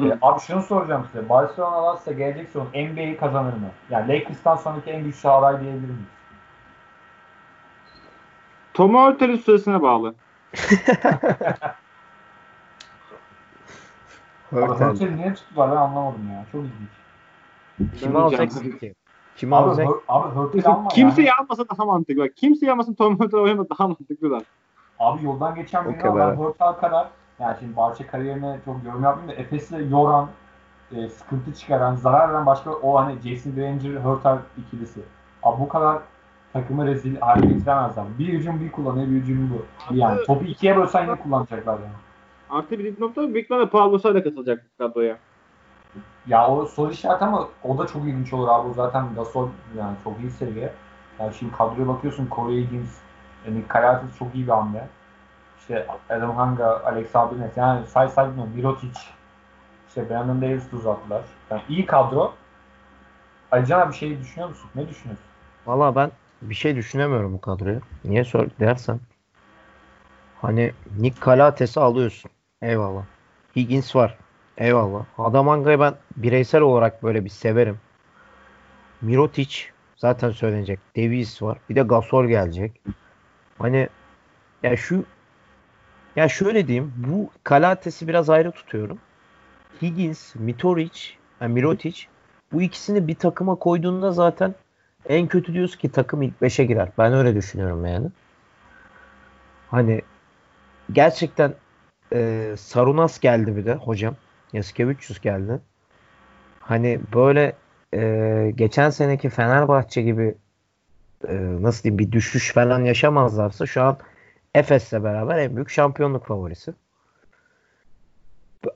Ee, abi şunu soracağım size. Barcelona alırsa gelecek sezon NBA'yi kazanır mı? Yani Lakers'tan sonraki en güçlü aday diyebilir miyiz? Tom Hurtel'in süresine bağlı. [laughs] Hurtel'i niye tuttular ben anlamadım ya. Çok ilginç. Kimi Ben alacaksın ki? Kimi Abi, alacak? Abi Hurtel'i alma Kimseyi yani. almasa daha mantıklı. Bak, kimseyi almasın Tom Hurtel oynama daha mantıklılar. Abi yoldan geçen O birini kadar. al. Ben Hurtel kadar yani şimdi Barça kariyerine çok yorum yapmayayım da Efes'i yoran, e, sıkıntı çıkaran, zarar veren başka o hani Jason Granger, Hurtel ikilisi. Abi bu kadar takımı rezil hale getiremezler. Bir hücum bir kullanıyor, bir hücum bu. Yani topu ikiye bölsen yine kullanacaklar yani. Artı bir nokta büyük ihtimalle Paul Gasol da katılacak kadroya. Ya o soru işareti ama o da çok ilginç olur abi. O zaten Gasol yani çok iyi seviye. Yani şimdi kadroya bakıyorsun Corey Higgins, yani Karatis çok iyi bir hamle. İşte Adam Hanga, Alex Abines yani say say bilmiyorum. Mirotic, işte Brandon Davis uzattılar. Yani iyi kadro. Abi bir şey düşünüyor musun? Ne düşünüyorsun? Valla ben bir şey düşünemiyorum bu kadroya. Niye sor dersen. Hani Nick Calates'i alıyorsun. Eyvallah. Higgins var. Eyvallah. Adamanga'yı ben bireysel olarak böyle bir severim. Mirotic zaten söylenecek. Davis var. Bir de Gasol gelecek. Hani ya şu Ya şöyle diyeyim. Bu Kalates'i biraz ayrı tutuyorum. Higgins, Mitoric, yani Mirotic bu ikisini bir takıma koyduğunda zaten en kötü diyoruz ki takım ilk 5'e girer. Ben öyle düşünüyorum yani. Hani gerçekten e, Sarunas geldi bir de hocam. Yasikevicius geldi. Hani böyle e, geçen seneki Fenerbahçe gibi e, nasıl diyeyim bir düşüş falan yaşamazlarsa şu an Efes'le beraber en büyük şampiyonluk favorisi.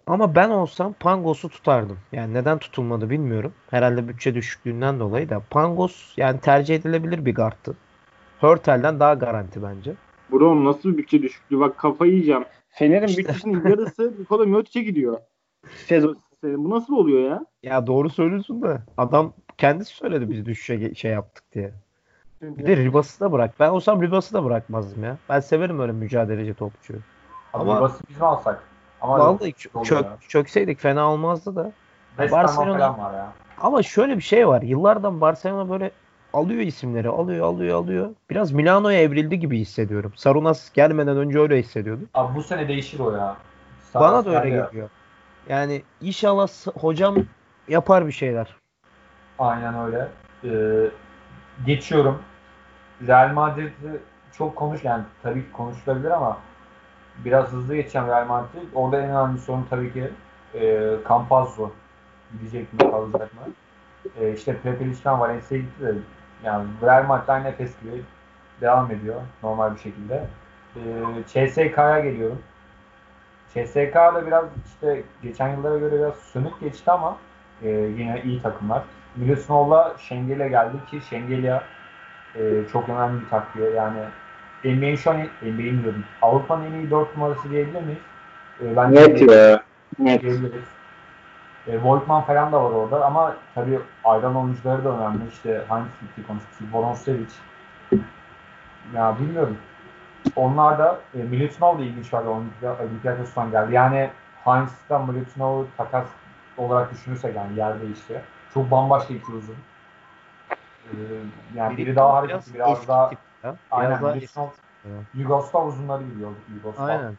Ama ben olsam Pangos'u tutardım. Yani neden tutulmadı bilmiyorum. Herhalde bütçe düşüklüğünden dolayı da. Pangos yani tercih edilebilir bir guardtı. Hörtel'den daha garanti bence. Bro nasıl bir bütçe düşüklüğü? Bak kafayı yiyeceğim. Fener'in işte. bütçesinin yarısı Nikola Miotic'e gidiyor. Sezon Bu nasıl oluyor ya? Ya doğru söylüyorsun da adam kendisi söyledi biz düşüşe şey yaptık diye. Bir de Ribas'ı da bırak. Ben olsam Ribas'ı da bırakmazdım ya. Ben severim öyle mücadeleci topçuyu. Ama Ribas'ı biz mi alsak? Ama vallahi çök, çök, çökseydik fena olmazdı da. Barcelona var ya. Ama şöyle bir şey var. Yıllardan Barcelona böyle alıyor isimleri. Alıyor, alıyor, alıyor. Biraz Milano'ya evrildi gibi hissediyorum. Sarunas gelmeden önce öyle hissediyordum. Abi bu sene değişir o ya. Sağ Bana da öyle ya. geliyor. Yani inşallah hocam yapar bir şeyler. Aynen öyle. Ee, geçiyorum. Real Madrid'i çok konuş yani tabii ki konuşulabilir ama biraz hızlı geçeceğim Real Madrid. Orada en önemli sorun tabii ki e, Campazzo gidecek mi kalacak mı? E, işte Pepe Lic'ten Valencia'ya gitti de yani Real Madrid aynı Efes gibi devam ediyor normal bir şekilde. E, CSK'ya geliyorum. CSK'da biraz işte geçen yıllara göre biraz sönük geçti ama e, yine iyi takımlar. Milusinov'la Şengel'e geldi ki Şengel'e e, çok önemli bir takviye. Yani NBA'in şu an NBA'in diyordum. Avrupa'nın en iyi 4 numarası diyebilir miyiz? E, ben Net ya. Net. Diyebiliriz. E, Volkman falan da var orada ama tabii ayrılan oyuncuları da önemli. İşte hangi gitti konuşmuştuk? Boronsevic. Ya bilmiyorum. Onlar da e, Milutinov da ilginç var Olympiakos'tan geldi. Yani Heinz'dan Milutinov takas olarak düşünürsek yani yer değişti. Çok bambaşka iki uzun. Ee, yani biri, biri daha hareketli, biraz, biraz daha ya. Aynen. Biraz Milutinov, Yugoslav uzunları gibi Yugoslav. Aynen.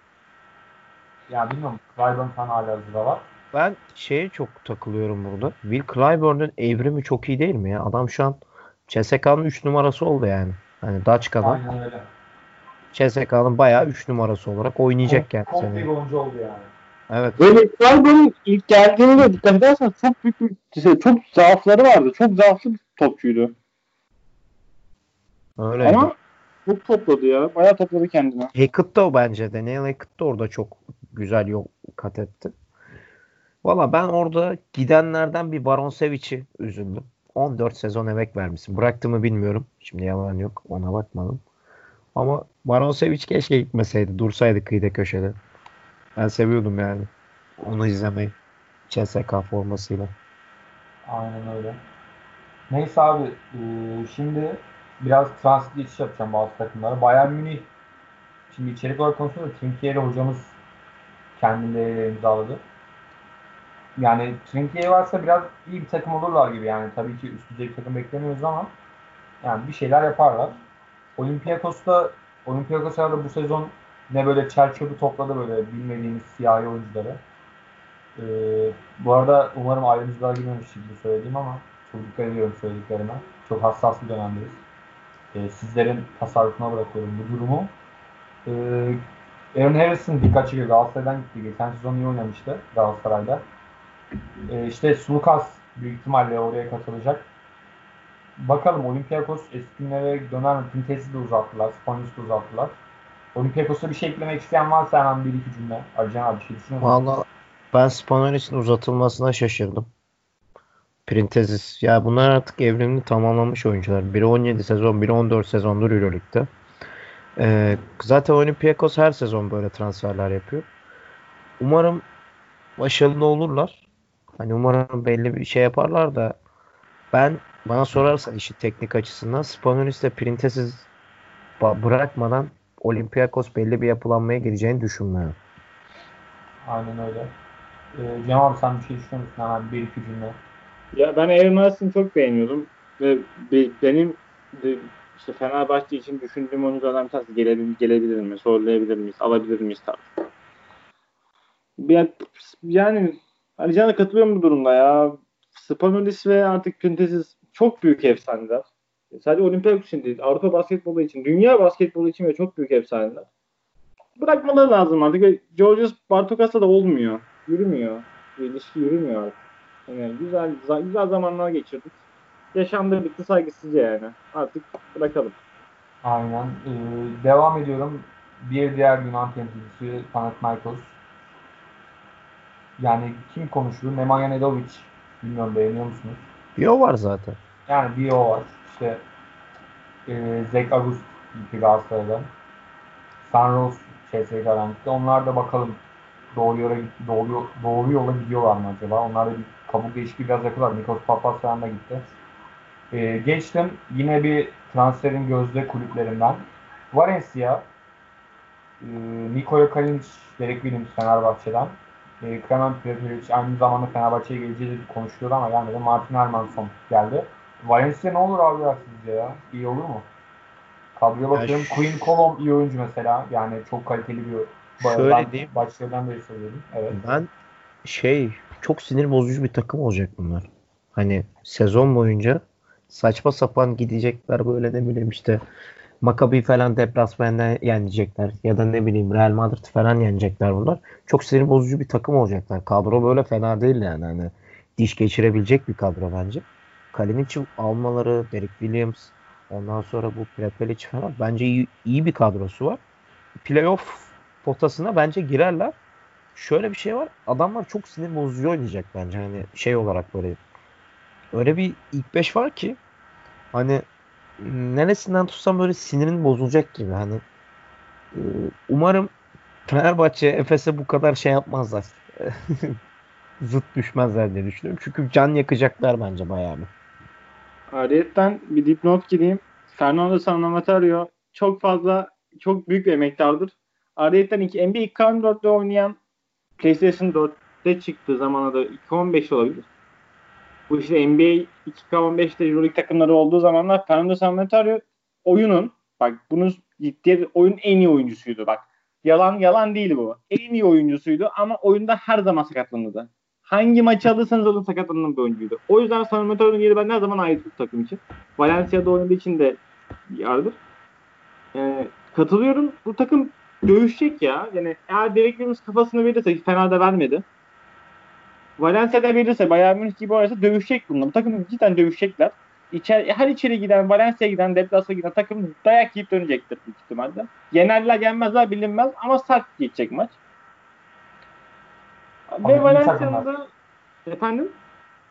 Yani bilmiyorum. Clyburn falan hala hazırda var. Ben şeye çok takılıyorum burada. Will Clyburn'un evrimi çok iyi değil mi ya? Adam şu an CSK'nın 3 numarası oldu yani. Hani Daçka'da. Aynen öyle. CSK'nın bayağı 3 numarası olarak oynayacak yani. Komple bir oyuncu oldu yani. Evet. Böyle Clyburn'un ilk geldiğinde dikkat edersen çok büyük bir şey, çok zaafları vardı. Çok zaaflı bir topçuydu. Öyle. Ama çok topladı ya. Bayağı topladı kendine. Hackett da o bence. Daniel Hackett da orada çok güzel yol kat etti. Valla ben orada gidenlerden bir Baron Sevic'i üzüldüm. 14 sezon emek vermişsin. Bıraktı mı bilmiyorum. Şimdi yalan yok. Ona bakmadım. Ama Baron Sevic keşke gitmeseydi. Dursaydı kıyıda köşede. Ben seviyordum yani. Onu izlemeyi. CSK formasıyla. Aynen öyle. Neyse abi. E, şimdi biraz transit geçiş yapacağım bazı takımlara. Bayern Münih şimdi içerik olarak konuşuyoruz da Trinkieri hocamız kendileriyle imzaladı. Yani Trinkieri varsa biraz iyi bir takım olurlar gibi yani. Tabii ki üst düzey bir takım beklemiyoruz ama yani bir şeyler yaparlar. Olympiakos'ta Olympiakos'a da bu sezon ne böyle çer topladı böyle bilmediğimiz siyahi oyuncuları. Ee, bu arada umarım ayrımcılığa girmemiştir bu söylediğim ama çok dikkat ediyorum söylediklerime. Çok hassas bir dönemdeyiz. Ee, sizlerin tasarrufuna bırakıyorum bu durumu. Ee, Aaron Harrison dikkat çekiyor. Galatasaray'dan gitti. Geçen sezon iyi oynamıştı Galatasaray'da. Ee, işte Sulukas büyük ihtimalle oraya katılacak. Bakalım Olympiakos eski günlere döner mi? Pintes'i de uzattılar. Spanis'i de uzattılar. Olympiakos'a bir şey eklemek isteyen varsa hemen bir iki cümle. Arcan abi bir şey düşünüyor? Valla ben Spanis'in uzatılmasına şaşırdım. Printezis. Ya bunlar artık evrimini tamamlamış oyuncular. Biri 17 sezon, biri 14 sezondur Euroleague'de. Ee, zaten Olympiakos her sezon böyle transferler yapıyor. Umarım başarılı olurlar. Hani umarım belli bir şey yaparlar da ben bana sorarsan işi teknik açısından Spanolis de Printezis bırakmadan Olympiakos belli bir yapılanmaya gireceğini düşünmüyorum. Aynen öyle. Ee, Cem abi sen bir şey düşünüyor musun? Hemen bir iki cümle. Ya ben Aaron çok beğeniyordum. Ve benim işte Fenerbahçe için düşündüğüm oyunculardan bir tanesi gelebilir, gelebilir mi? Sorgulayabilir miyiz? Alabilir miyiz? Tabii. Yani, yani Alican'a katılıyorum bu durumda ya. Spanulis ve artık Pintesiz çok büyük efsaneler. Sadece Olympiakos için değil, Avrupa basketbolu için, dünya basketbolu için ve çok büyük efsaneler. Bırakmaları lazım artık. Ve Georgios Bartokas'la da olmuyor. Yürümüyor. İlişki yürümüyor artık. Yani güzel, güzel zamanlar geçirdik. Yaşamda bitti saygısızca yani. Artık bırakalım. Aynen. Ee, devam ediyorum. Bir diğer Yunan temsilcisi Panathinaikos. Yani kim konuşuyor? Nemanja Nedovic. Bilmiyorum beğeniyor musunuz? Bio var zaten. Yani bir o var. İşte e, Zek Agust gitti Galatasaray'dan. Sanros CSK'dan gitti. Onlar da bakalım doğru yola doğru, doğru yola gidiyorlar mı acaba? Onlar da bir kabuk değişikliği biraz yapıyorlar. Nikos Papasyan da gitti. E, geçtim. Yine bir transferin gözde kulüplerinden. Valencia e, Nikola Kalinic, Derek Williams Fenerbahçe'den. E, Kremen Prepelic aynı zamanda Fenerbahçe'ye geleceği konuşuluyordu ama gelmedi. Martin Hermansson geldi. Valencia ne olur abi ya sizce ya? İyi olur mu? Kadroya bakıyorum. Ya Queen Colom iyi oyuncu mesela. Yani çok kaliteli bir Şöyle diyeyim. Başlarından beri söylüyorum. Evet. Ben şey çok sinir bozucu bir takım olacak bunlar. Hani sezon boyunca saçma sapan gidecekler böyle ne bileyim işte Maccabi falan deplasmanda yenecekler ya da ne bileyim Real Madrid falan yenecekler bunlar. Çok sinir bozucu bir takım olacaklar. Kadro böyle fena değil yani hani diş geçirebilecek bir kadro bence. Kalinic'i almaları, Derek Williams, ondan sonra bu Prepelic falan bence iyi, iyi bir kadrosu var. Playoff potasına bence girerler. Şöyle bir şey var. Adamlar çok sinir bozucu oynayacak bence. Hani şey olarak böyle öyle bir ilk beş var ki hani neresinden tutsam böyle sinirin bozulacak gibi. Hani e, umarım Fenerbahçe Efes'e bu kadar şey yapmazlar. [laughs] Zıt düşmezler diye düşünüyorum. Çünkü can yakacaklar bence bayağı bir. Ayrıyeten bir dipnot gireyim. Fernando Sanamatario çok fazla çok büyük bir emektardır. Ayrıyeten iki, NBA 2K14'te oynayan PlayStation 4'te çıktığı zamana da 2015 olabilir. Bu işte NBA 2K15'te Euroleague takımları olduğu zamanlar Fernando Sanamatario oyunun bak bunu ciddi oyun en iyi oyuncusuydu bak. Yalan yalan değil bu. En iyi oyuncusuydu ama oyunda her zaman sakatlanırdı. Hangi maçı alırsanız alın sakatlanan bir oyuncuydu. O yüzden Sanamatorio'nun yeri ben her zaman ait bu takım için. Valencia'da oynadığı için de yardır. Ee, katılıyorum. Bu takım dövüşecek ya. Yani eğer Derek Williams kafasını verirse fena da vermedi. Valencia'da verirse Bayern Münih gibi oynarsa dövüşecek bunlar. Bu takım cidden dövüşecekler. İçer, her içeri giden, Valencia'ya giden, Deplas'a giden takım dayak yiyip dönecektir büyük ihtimalle. Yenerler yenmezler bilinmez ama sert geçecek maç. Ve Valencia'nın efendim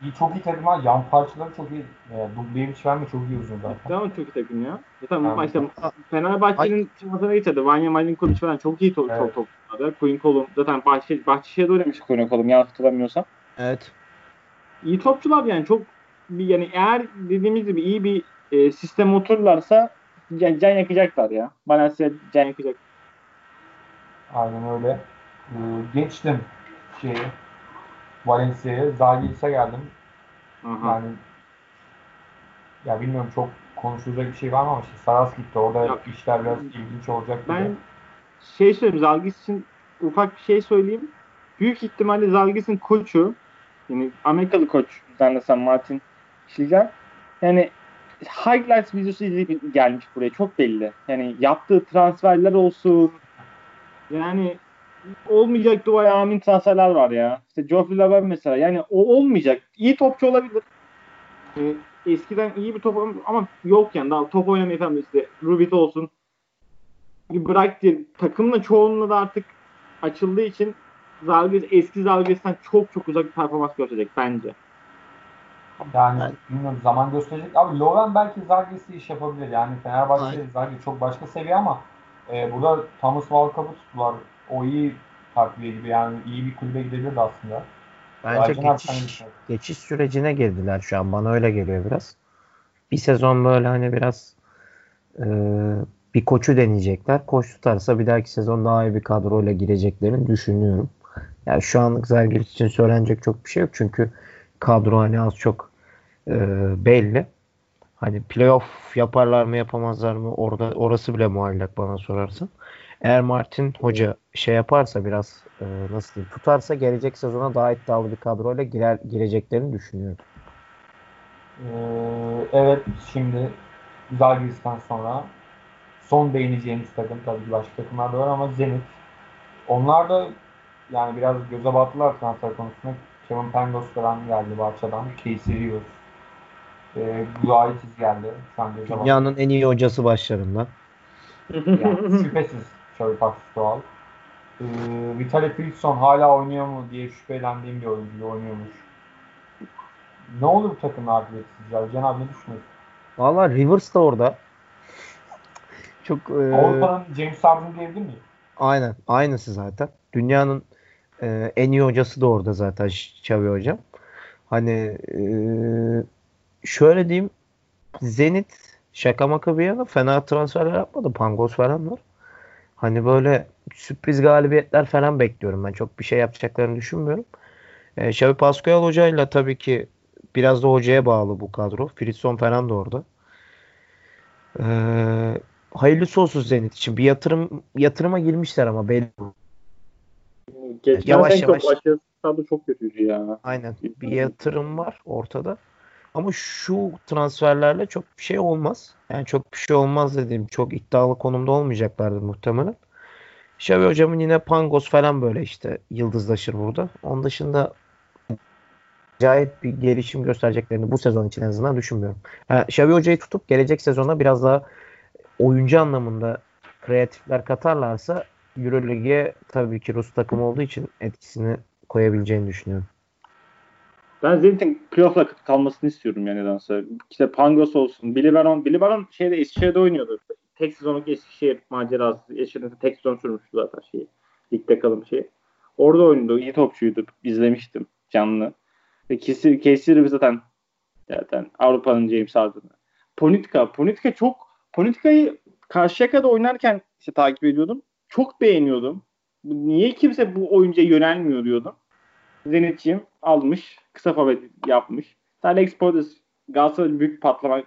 İyi, çok iyi takımlar. Yan parçaları çok iyi. E, Dublevic falan da çok iyi uzun zaten. Tamam çok iyi takım ya. Zaten Tamam. maçta Fenerbahçe'nin şansına geçerdi. Vanya Malinkovic falan çok iyi top, Evet. çok topladı. Queen Colum zaten Bahçe, Bahçeşehir'de oynamış Queen Colum yanlış hatırlamıyorsam. Evet. İyi topçular yani çok bir, yani eğer dediğimiz gibi iyi bir e, sistem otururlarsa can, can yakacaklar ya. Valencia can yakacak. Aynen öyle. Ee, geçtim şeyi Valencia'ya. Zalgiris'e geldim. Aha. Yani ya bilmiyorum çok konuşulacak bir şey var mı ama işte Saras gitti. Orada Yok. işler biraz ilginç olacak gibi. Ben şey söyleyeyim Zalgiris için ufak bir şey söyleyeyim. Büyük ihtimalle Zalgiris'in koçu yani Amerikalı koç zannedersem Martin Schliger yani highlights videosu izleyip gelmiş buraya çok belli. Yani yaptığı transferler olsun yani olmayacak dua amin transferler var ya. İşte Geoffrey Laban mesela yani o olmayacak. İyi topçu olabilir. Ee, eskiden iyi bir top ama yok yani daha top oynamıyor falan işte Rubit olsun bir bırak diye takımla çoğunluğu da artık açıldığı için Zalgiris eski Zalgiris'ten çok çok uzak bir performans gösterecek bence. Yani bilmiyorum zaman gösterecek. Abi Loven belki Zalgiris'te iş yapabilir. Yani Fenerbahçe. Zalgiris çok başka seviye ama e, burada Thomas Walcup'u tuttular. O iyi takviye gibi yani iyi bir kulübe gidebilirdi aslında. Bence Ercan geçiş, geçiş sürecine girdiler şu an. Bana öyle geliyor biraz. Bir sezon böyle hani biraz e, bir koçu deneyecekler. Koç tutarsa bir dahaki sezon daha iyi bir kadroyla gireceklerini düşünüyorum. Yani şu anlık Zalgiris için söylenecek çok bir şey yok. Çünkü kadro hani az çok e, belli. Hani playoff yaparlar mı yapamazlar mı orada orası bile muallak bana sorarsın. Eğer Martin Hoca şey yaparsa biraz e, nasıl diyeyim tutarsa gelecek sezona daha iddialı bir kadroyla girer, gireceklerini düşünüyorum. Ee, evet şimdi güzel bir sonra son değineceğimiz takım tabii ki başka takımlar da var ama Zenit. Onlar da yani biraz göze battılar transfer konusunda. Kevin Pangos falan geldi Barça'dan. Casey Rivers. E, Guaitis geldi. Şu an Dünyanın en iyi hocası başlarından. yani şüphesiz Xavi Pascual. Ee, Vitaly Filson hala oynuyor mu diye şüphelendiğim bir oyuncu oynuyormuş. Ne olur bu takımın akıbeti sizce? Can abi ne düşünüyorsun? Valla Rivers da orada. Çok e, Avrupa'nın James Harden diyebilir miyim? Aynen. Aynısı zaten. Dünyanın e, en iyi hocası da orada zaten Xavi hocam. Hani e, şöyle diyeyim Zenit şaka maka bir yana fena transferler yapmadı. Pangos falan var. Hani böyle sürpriz galibiyetler falan bekliyorum ben. Çok bir şey yapacaklarını düşünmüyorum. E, Xavi Pascual hocayla tabii ki biraz da hocaya bağlı bu kadro. Fritson falan da orada. E, hayırlısı olsun Zenit için. Bir yatırım yatırıma girmişler ama belli. Geçen Yavaş yavaş. kadro çok kötüydü ya. Aynen. Bir yatırım var ortada. Ama şu transferlerle çok bir şey olmaz. Yani çok bir şey olmaz dediğim çok iddialı konumda olmayacaklardır muhtemelen. Xavi hocamın yine Pangos falan böyle işte yıldızlaşır burada. Onun dışında acayip bir gelişim göstereceklerini bu sezon için en azından düşünmüyorum. Yani hocayı tutup gelecek sezona biraz daha oyuncu anlamında kreatifler katarlarsa Euroleague'e tabii ki Rus takım olduğu için etkisini koyabileceğini düşünüyorum. Ben Zenit'in playoff'la kalmasını istiyorum yani nedense. İşte Pangos olsun. Billy Baron. Billy Baron şeyde Eskişehir'de oynuyordu. Tek sezonluk Eskişehir macerası. Eskişehir'de tek sezon sürmüştü zaten şeyi. Ligde kalım şeyi. Orada oynadı. İyi topçuydu. İzlemiştim canlı. Casey Rivers zaten zaten Avrupa'nın James Harden'ı. Ponitka. Ponitka çok Ponitka'yı Karşıyaka'da oynarken işte takip ediyordum. Çok beğeniyordum. Niye kimse bu oyuncuya yönelmiyor diyordum. Zenit'ciğim almış. Kısa forvet yapmış. Alex Portis Galatasaray'ın büyük patlama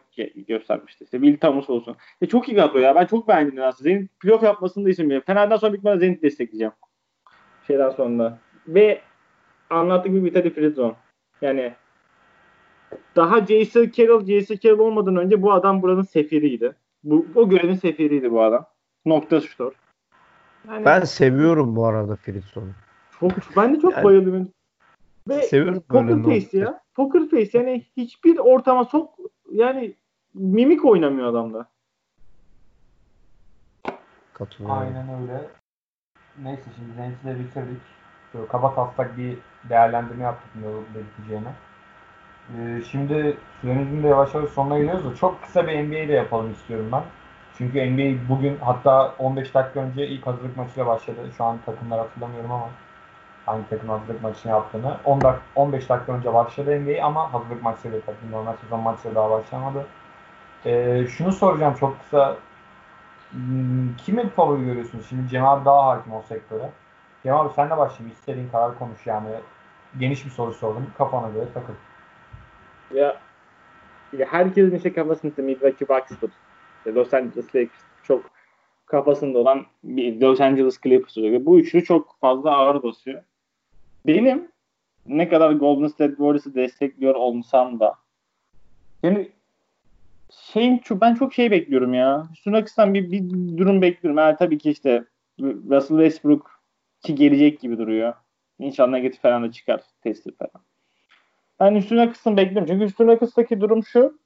göstermişti. İşte Will Thomas olsun. E çok iyi kadro ya. Ben çok beğendim aslında. Zenit playoff yapmasını da istiyorum. Fener'den sonra büyük ihtimalle Zenit destekleyeceğim. Şeyden sonra. Ve anlattığım gibi Vitaly Fritzon. Yani daha Jason Carroll, Jason Carroll olmadan önce bu adam buranın sefiriydi. Bu, o görevin sefiriydi bu adam. Nokta şutör. Yani Ben seviyorum bu arada Fritson'u. çok, ben de çok Yani- bayılıyorum. Ve Seviyorum böyle Poker face ya. Poker face yani hiçbir ortama sok yani mimik oynamıyor adamda. Katılıyorum. Aynen öyle. Neyse şimdi Zenit'i de bitirdik. Şöyle kaba taslak bir değerlendirme yaptık ne olup ne biteceğine. Ee, şimdi süremizin de yavaş yavaş sonuna geliyoruz da çok kısa bir NBA de yapalım istiyorum ben. Çünkü NBA bugün hatta 15 dakika önce ilk hazırlık maçıyla başladı. Şu an takımlar hatırlamıyorum ama hangi takım hazırlık maçını yaptığını. 10 dak 15 dakika önce başladı NBA ama hazırlık maçları tabii normal sezon maçları daha başlamadı. Ee, şunu soracağım çok kısa. Hmm, Kimi favori görüyorsunuz? Şimdi Cem abi daha hakim o sektöre. Cem abi sen de başlayayım. İstediğin kadar konuş yani. Geniş bir soru sordum. Kafana göre takıl. Ya, ya herkesin işte kafasında Milwaukee Bucks'tır. Los Angeles Lakers çok kafasında olan bir Los Angeles Clippers oluyor. Ve Bu üçlü çok fazla ağır basıyor. Benim ne kadar Golden State Warriors'ı destekliyor olsam da yani şeyin ben çok şey bekliyorum ya. Şuna kısan bir, bir durum bekliyorum. Yani tabii ki işte Russell Westbrook ki gelecek gibi duruyor. İnşallah negatif falan da çıkar testi falan. Ben üstüne kısım bekliyorum. Çünkü üstüne kıstaki durum şu.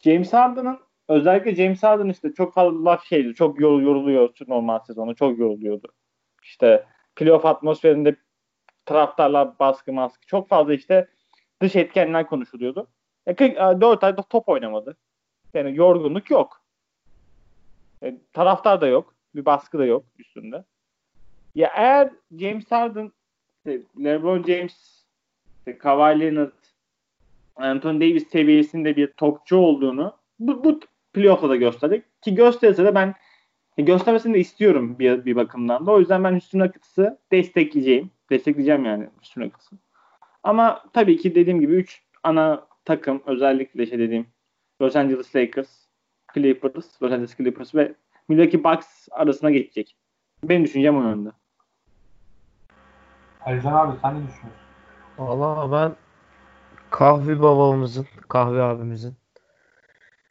James Harden'ın özellikle James Harden işte çok fazla şeydi. Çok yorul, yoruluyor normal sezonu. Çok yoruluyordu. İşte playoff atmosferinde taraftarlar baskı maskı. Çok fazla işte dış etkenler konuşuluyordu. E, 4 ayda top oynamadı. Yani yorgunluk yok. E, taraftar da yok. Bir baskı da yok üstünde. Ya eğer James Harden LeBron James işte Kawhi Leonard Anthony Davis seviyesinde bir topçu olduğunu bu, bu playoff'ta da gösterdik. Ki gösterirse de ben göstermesini de istiyorum bir, bir bakımdan da. O yüzden ben Hüsnü Akıt'sı destekleyeceğim. Destekleyeceğim yani Hüsnü Akıt'sı. Ama tabii ki dediğim gibi 3 ana takım özellikle şey dediğim Los Angeles Lakers, Clippers, Los Angeles Clippers ve Milwaukee Bucks arasına geçecek. Benim düşüncem o yönde. Alican abi sen ne düşünüyorsun? Valla ben kahve babamızın, kahve abimizin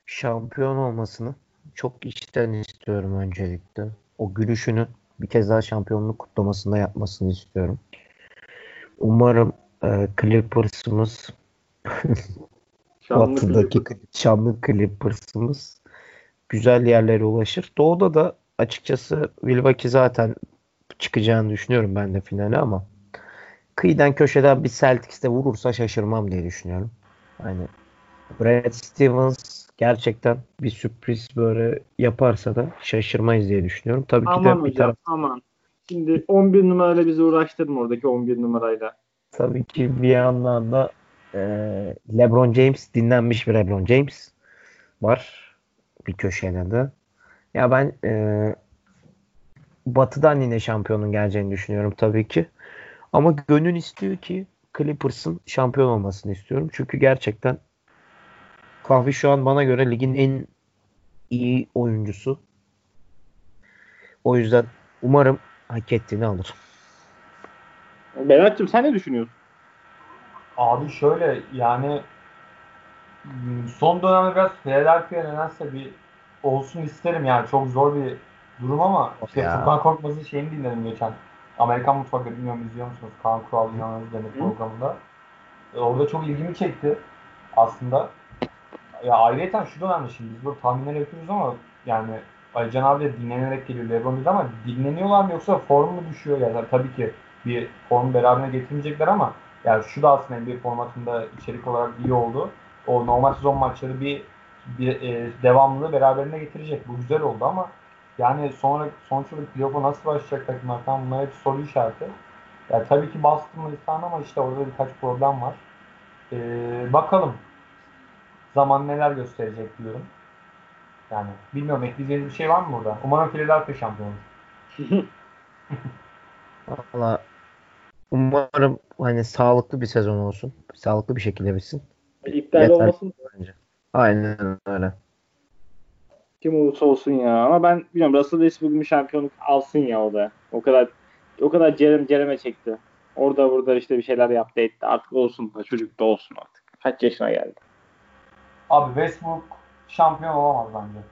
şampiyon olmasını çok içten istiyorum öncelikle. O gülüşünü bir kez daha şampiyonluk kutlamasında yapmasını istiyorum. Umarım e, Clippers'ımız [laughs] batıdaki şanlı Clippers'ımız güzel yerlere ulaşır. Doğuda da açıkçası Milwaukee zaten çıkacağını düşünüyorum ben de finale ama kıyıdan köşeden bir Celtics'te vurursa şaşırmam diye düşünüyorum. Hani Brad Stevens gerçekten bir sürpriz böyle yaparsa da şaşırmayız diye düşünüyorum. Tabii ki Aman de bir hocam taraf aman. Şimdi 11 numarayla bizi uğraştırma oradaki 11 numarayla. tabii ki bir yandan da e, LeBron James dinlenmiş bir LeBron James var bir köşede de. Ya ben e, Batı'dan yine şampiyonun geleceğini düşünüyorum tabii ki. Ama gönül istiyor ki Clippers'ın şampiyon olmasını istiyorum. Çünkü gerçekten Kahve şu an bana göre ligin en iyi oyuncusu. O yüzden umarım hak ettiğini alır. Berat'cığım sen ne düşünüyorsun? Abi şöyle yani hmm, son dönemde biraz Philadelphia nedense bir olsun isterim yani çok zor bir durum ama işte Ya. Furkan Korkmaz'ın şeyini dinledim geçen. Amerikan Mutfakı bilmiyorum izliyor musunuz? Kaan Kural İnan Özden'in programında. E, orada çok ilgimi çekti aslında. Ya ayrıyeten şu da önemli şimdi biz burada tahminler yapıyoruz ama yani Alican abi de dinlenerek geliyor Lebron ama dinleniyorlar mı yoksa form mu düşüyor? Yani tabii ki bir form beraberine getirmeyecekler ama yani şu da aslında NBA formatında içerik olarak iyi oldu. O normal sezon maçları bir, bir e, devamlılığı beraberine getirecek. Bu güzel oldu ama yani sonra sonuç olarak playoff'a nasıl başlayacak takımlar falan bunlar hep soru işareti. Yani tabii ki Boston'la İstanbul ama işte orada birkaç problem var. Ee, bakalım zaman neler gösterecek diyorum. Yani bilmiyorum ekleyeceğiniz bir şey var mı burada? Umarım Philadelphia şampiyon olur. [laughs] Valla umarım hani sağlıklı bir sezon olsun. Sağlıklı bir şekilde bitsin. İptal Yeter. olmasın Bence. Aynen öyle. kim olursa olsun ya. Ama ben bilmiyorum Russell Westbrook bir şampiyonluk alsın ya o da. O kadar o kadar cerem cereme çekti. Orada burada işte bir şeyler yaptı etti. Artık olsun. Çocuk da olsun artık. Kaç yaşına geldi. Abi Westbrook şampiyon olamaz bence.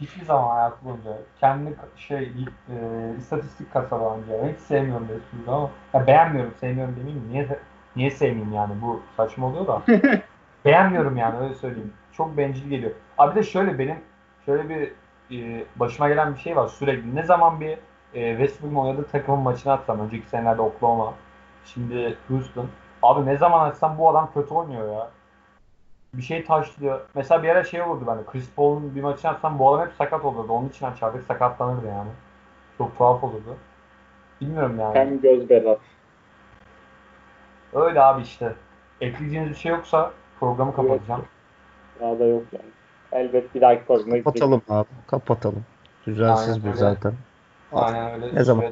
Hiçbir zaman hayatı boyunca. Kendi şey e, istatistik kasabı bence. Hiç sevmiyorum Westbrook'u ama ya beğenmiyorum, sevmiyorum demeyeyim? Niye niye sevmeyeyim yani? Bu saçma oluyor da. [laughs] beğenmiyorum yani öyle söyleyeyim. Çok bencil geliyor. Abi de şöyle benim şöyle bir e, başıma gelen bir şey var sürekli. Ne zaman bir e, Westbrook'un oynadığı takımın maçını atsam önceki senelerde Oklahoma, şimdi Houston. Abi ne zaman açsam bu adam kötü oynuyor ya bir şey taşlıyor. Mesela bir ara şey olurdu bende. Chris Paul'un bir maçını atsam bu adam hep sakat olurdu. Onun için açardık sakatlanırdı yani. Çok tuhaf olurdu. Bilmiyorum yani. Hem göz Berat. Öyle abi işte. Ekleyeceğiniz bir şey yoksa programı kapatacağım. Daha da yok yani. Elbet bir dahaki programda gidecek. Kapatalım abi. Kapatalım. Düzensiz bir zaten. Aynen öyle. Ne zaman?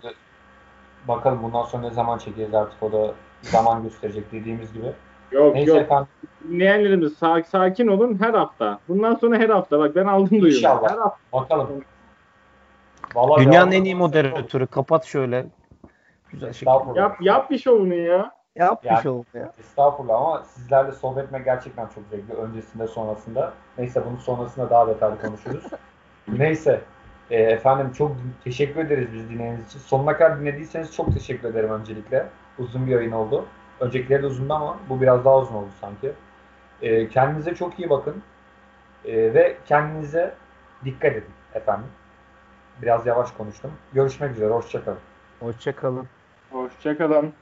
Bakalım bundan sonra ne zaman çekeriz artık o da zaman gösterecek dediğimiz gibi. Yok Neyse yok. efendim. Dinleyenlerimiz sa- sakin olun her hafta. Bundan sonra her hafta. Bak ben aldım duyumu. İnşallah. Her hafta. Bakalım. Vallahi Dünyanın en iyi moderatörü. Kapat şöyle. Güzel şekilde. Estağfurullah. Yap, yap bir şovunu ya. Yap bir Yani- şey oldu ya. Estağfurullah ama sizlerle sohbet etmek gerçekten çok zevkli. Öncesinde sonrasında. Neyse bunun sonrasında daha detaylı konuşuruz. [laughs] Neyse. e, efendim çok teşekkür ederiz biz dinlediğiniz için. Sonuna kadar dinlediyseniz çok teşekkür ederim öncelikle. Uzun bir yayın oldu. Öncekileri de uzundu ama bu biraz daha uzun oldu sanki. E, kendinize çok iyi bakın. E, ve kendinize dikkat edin efendim. Biraz yavaş konuştum. Görüşmek üzere. Hoşçakalın. Hoşçakalın. Hoşçakalın.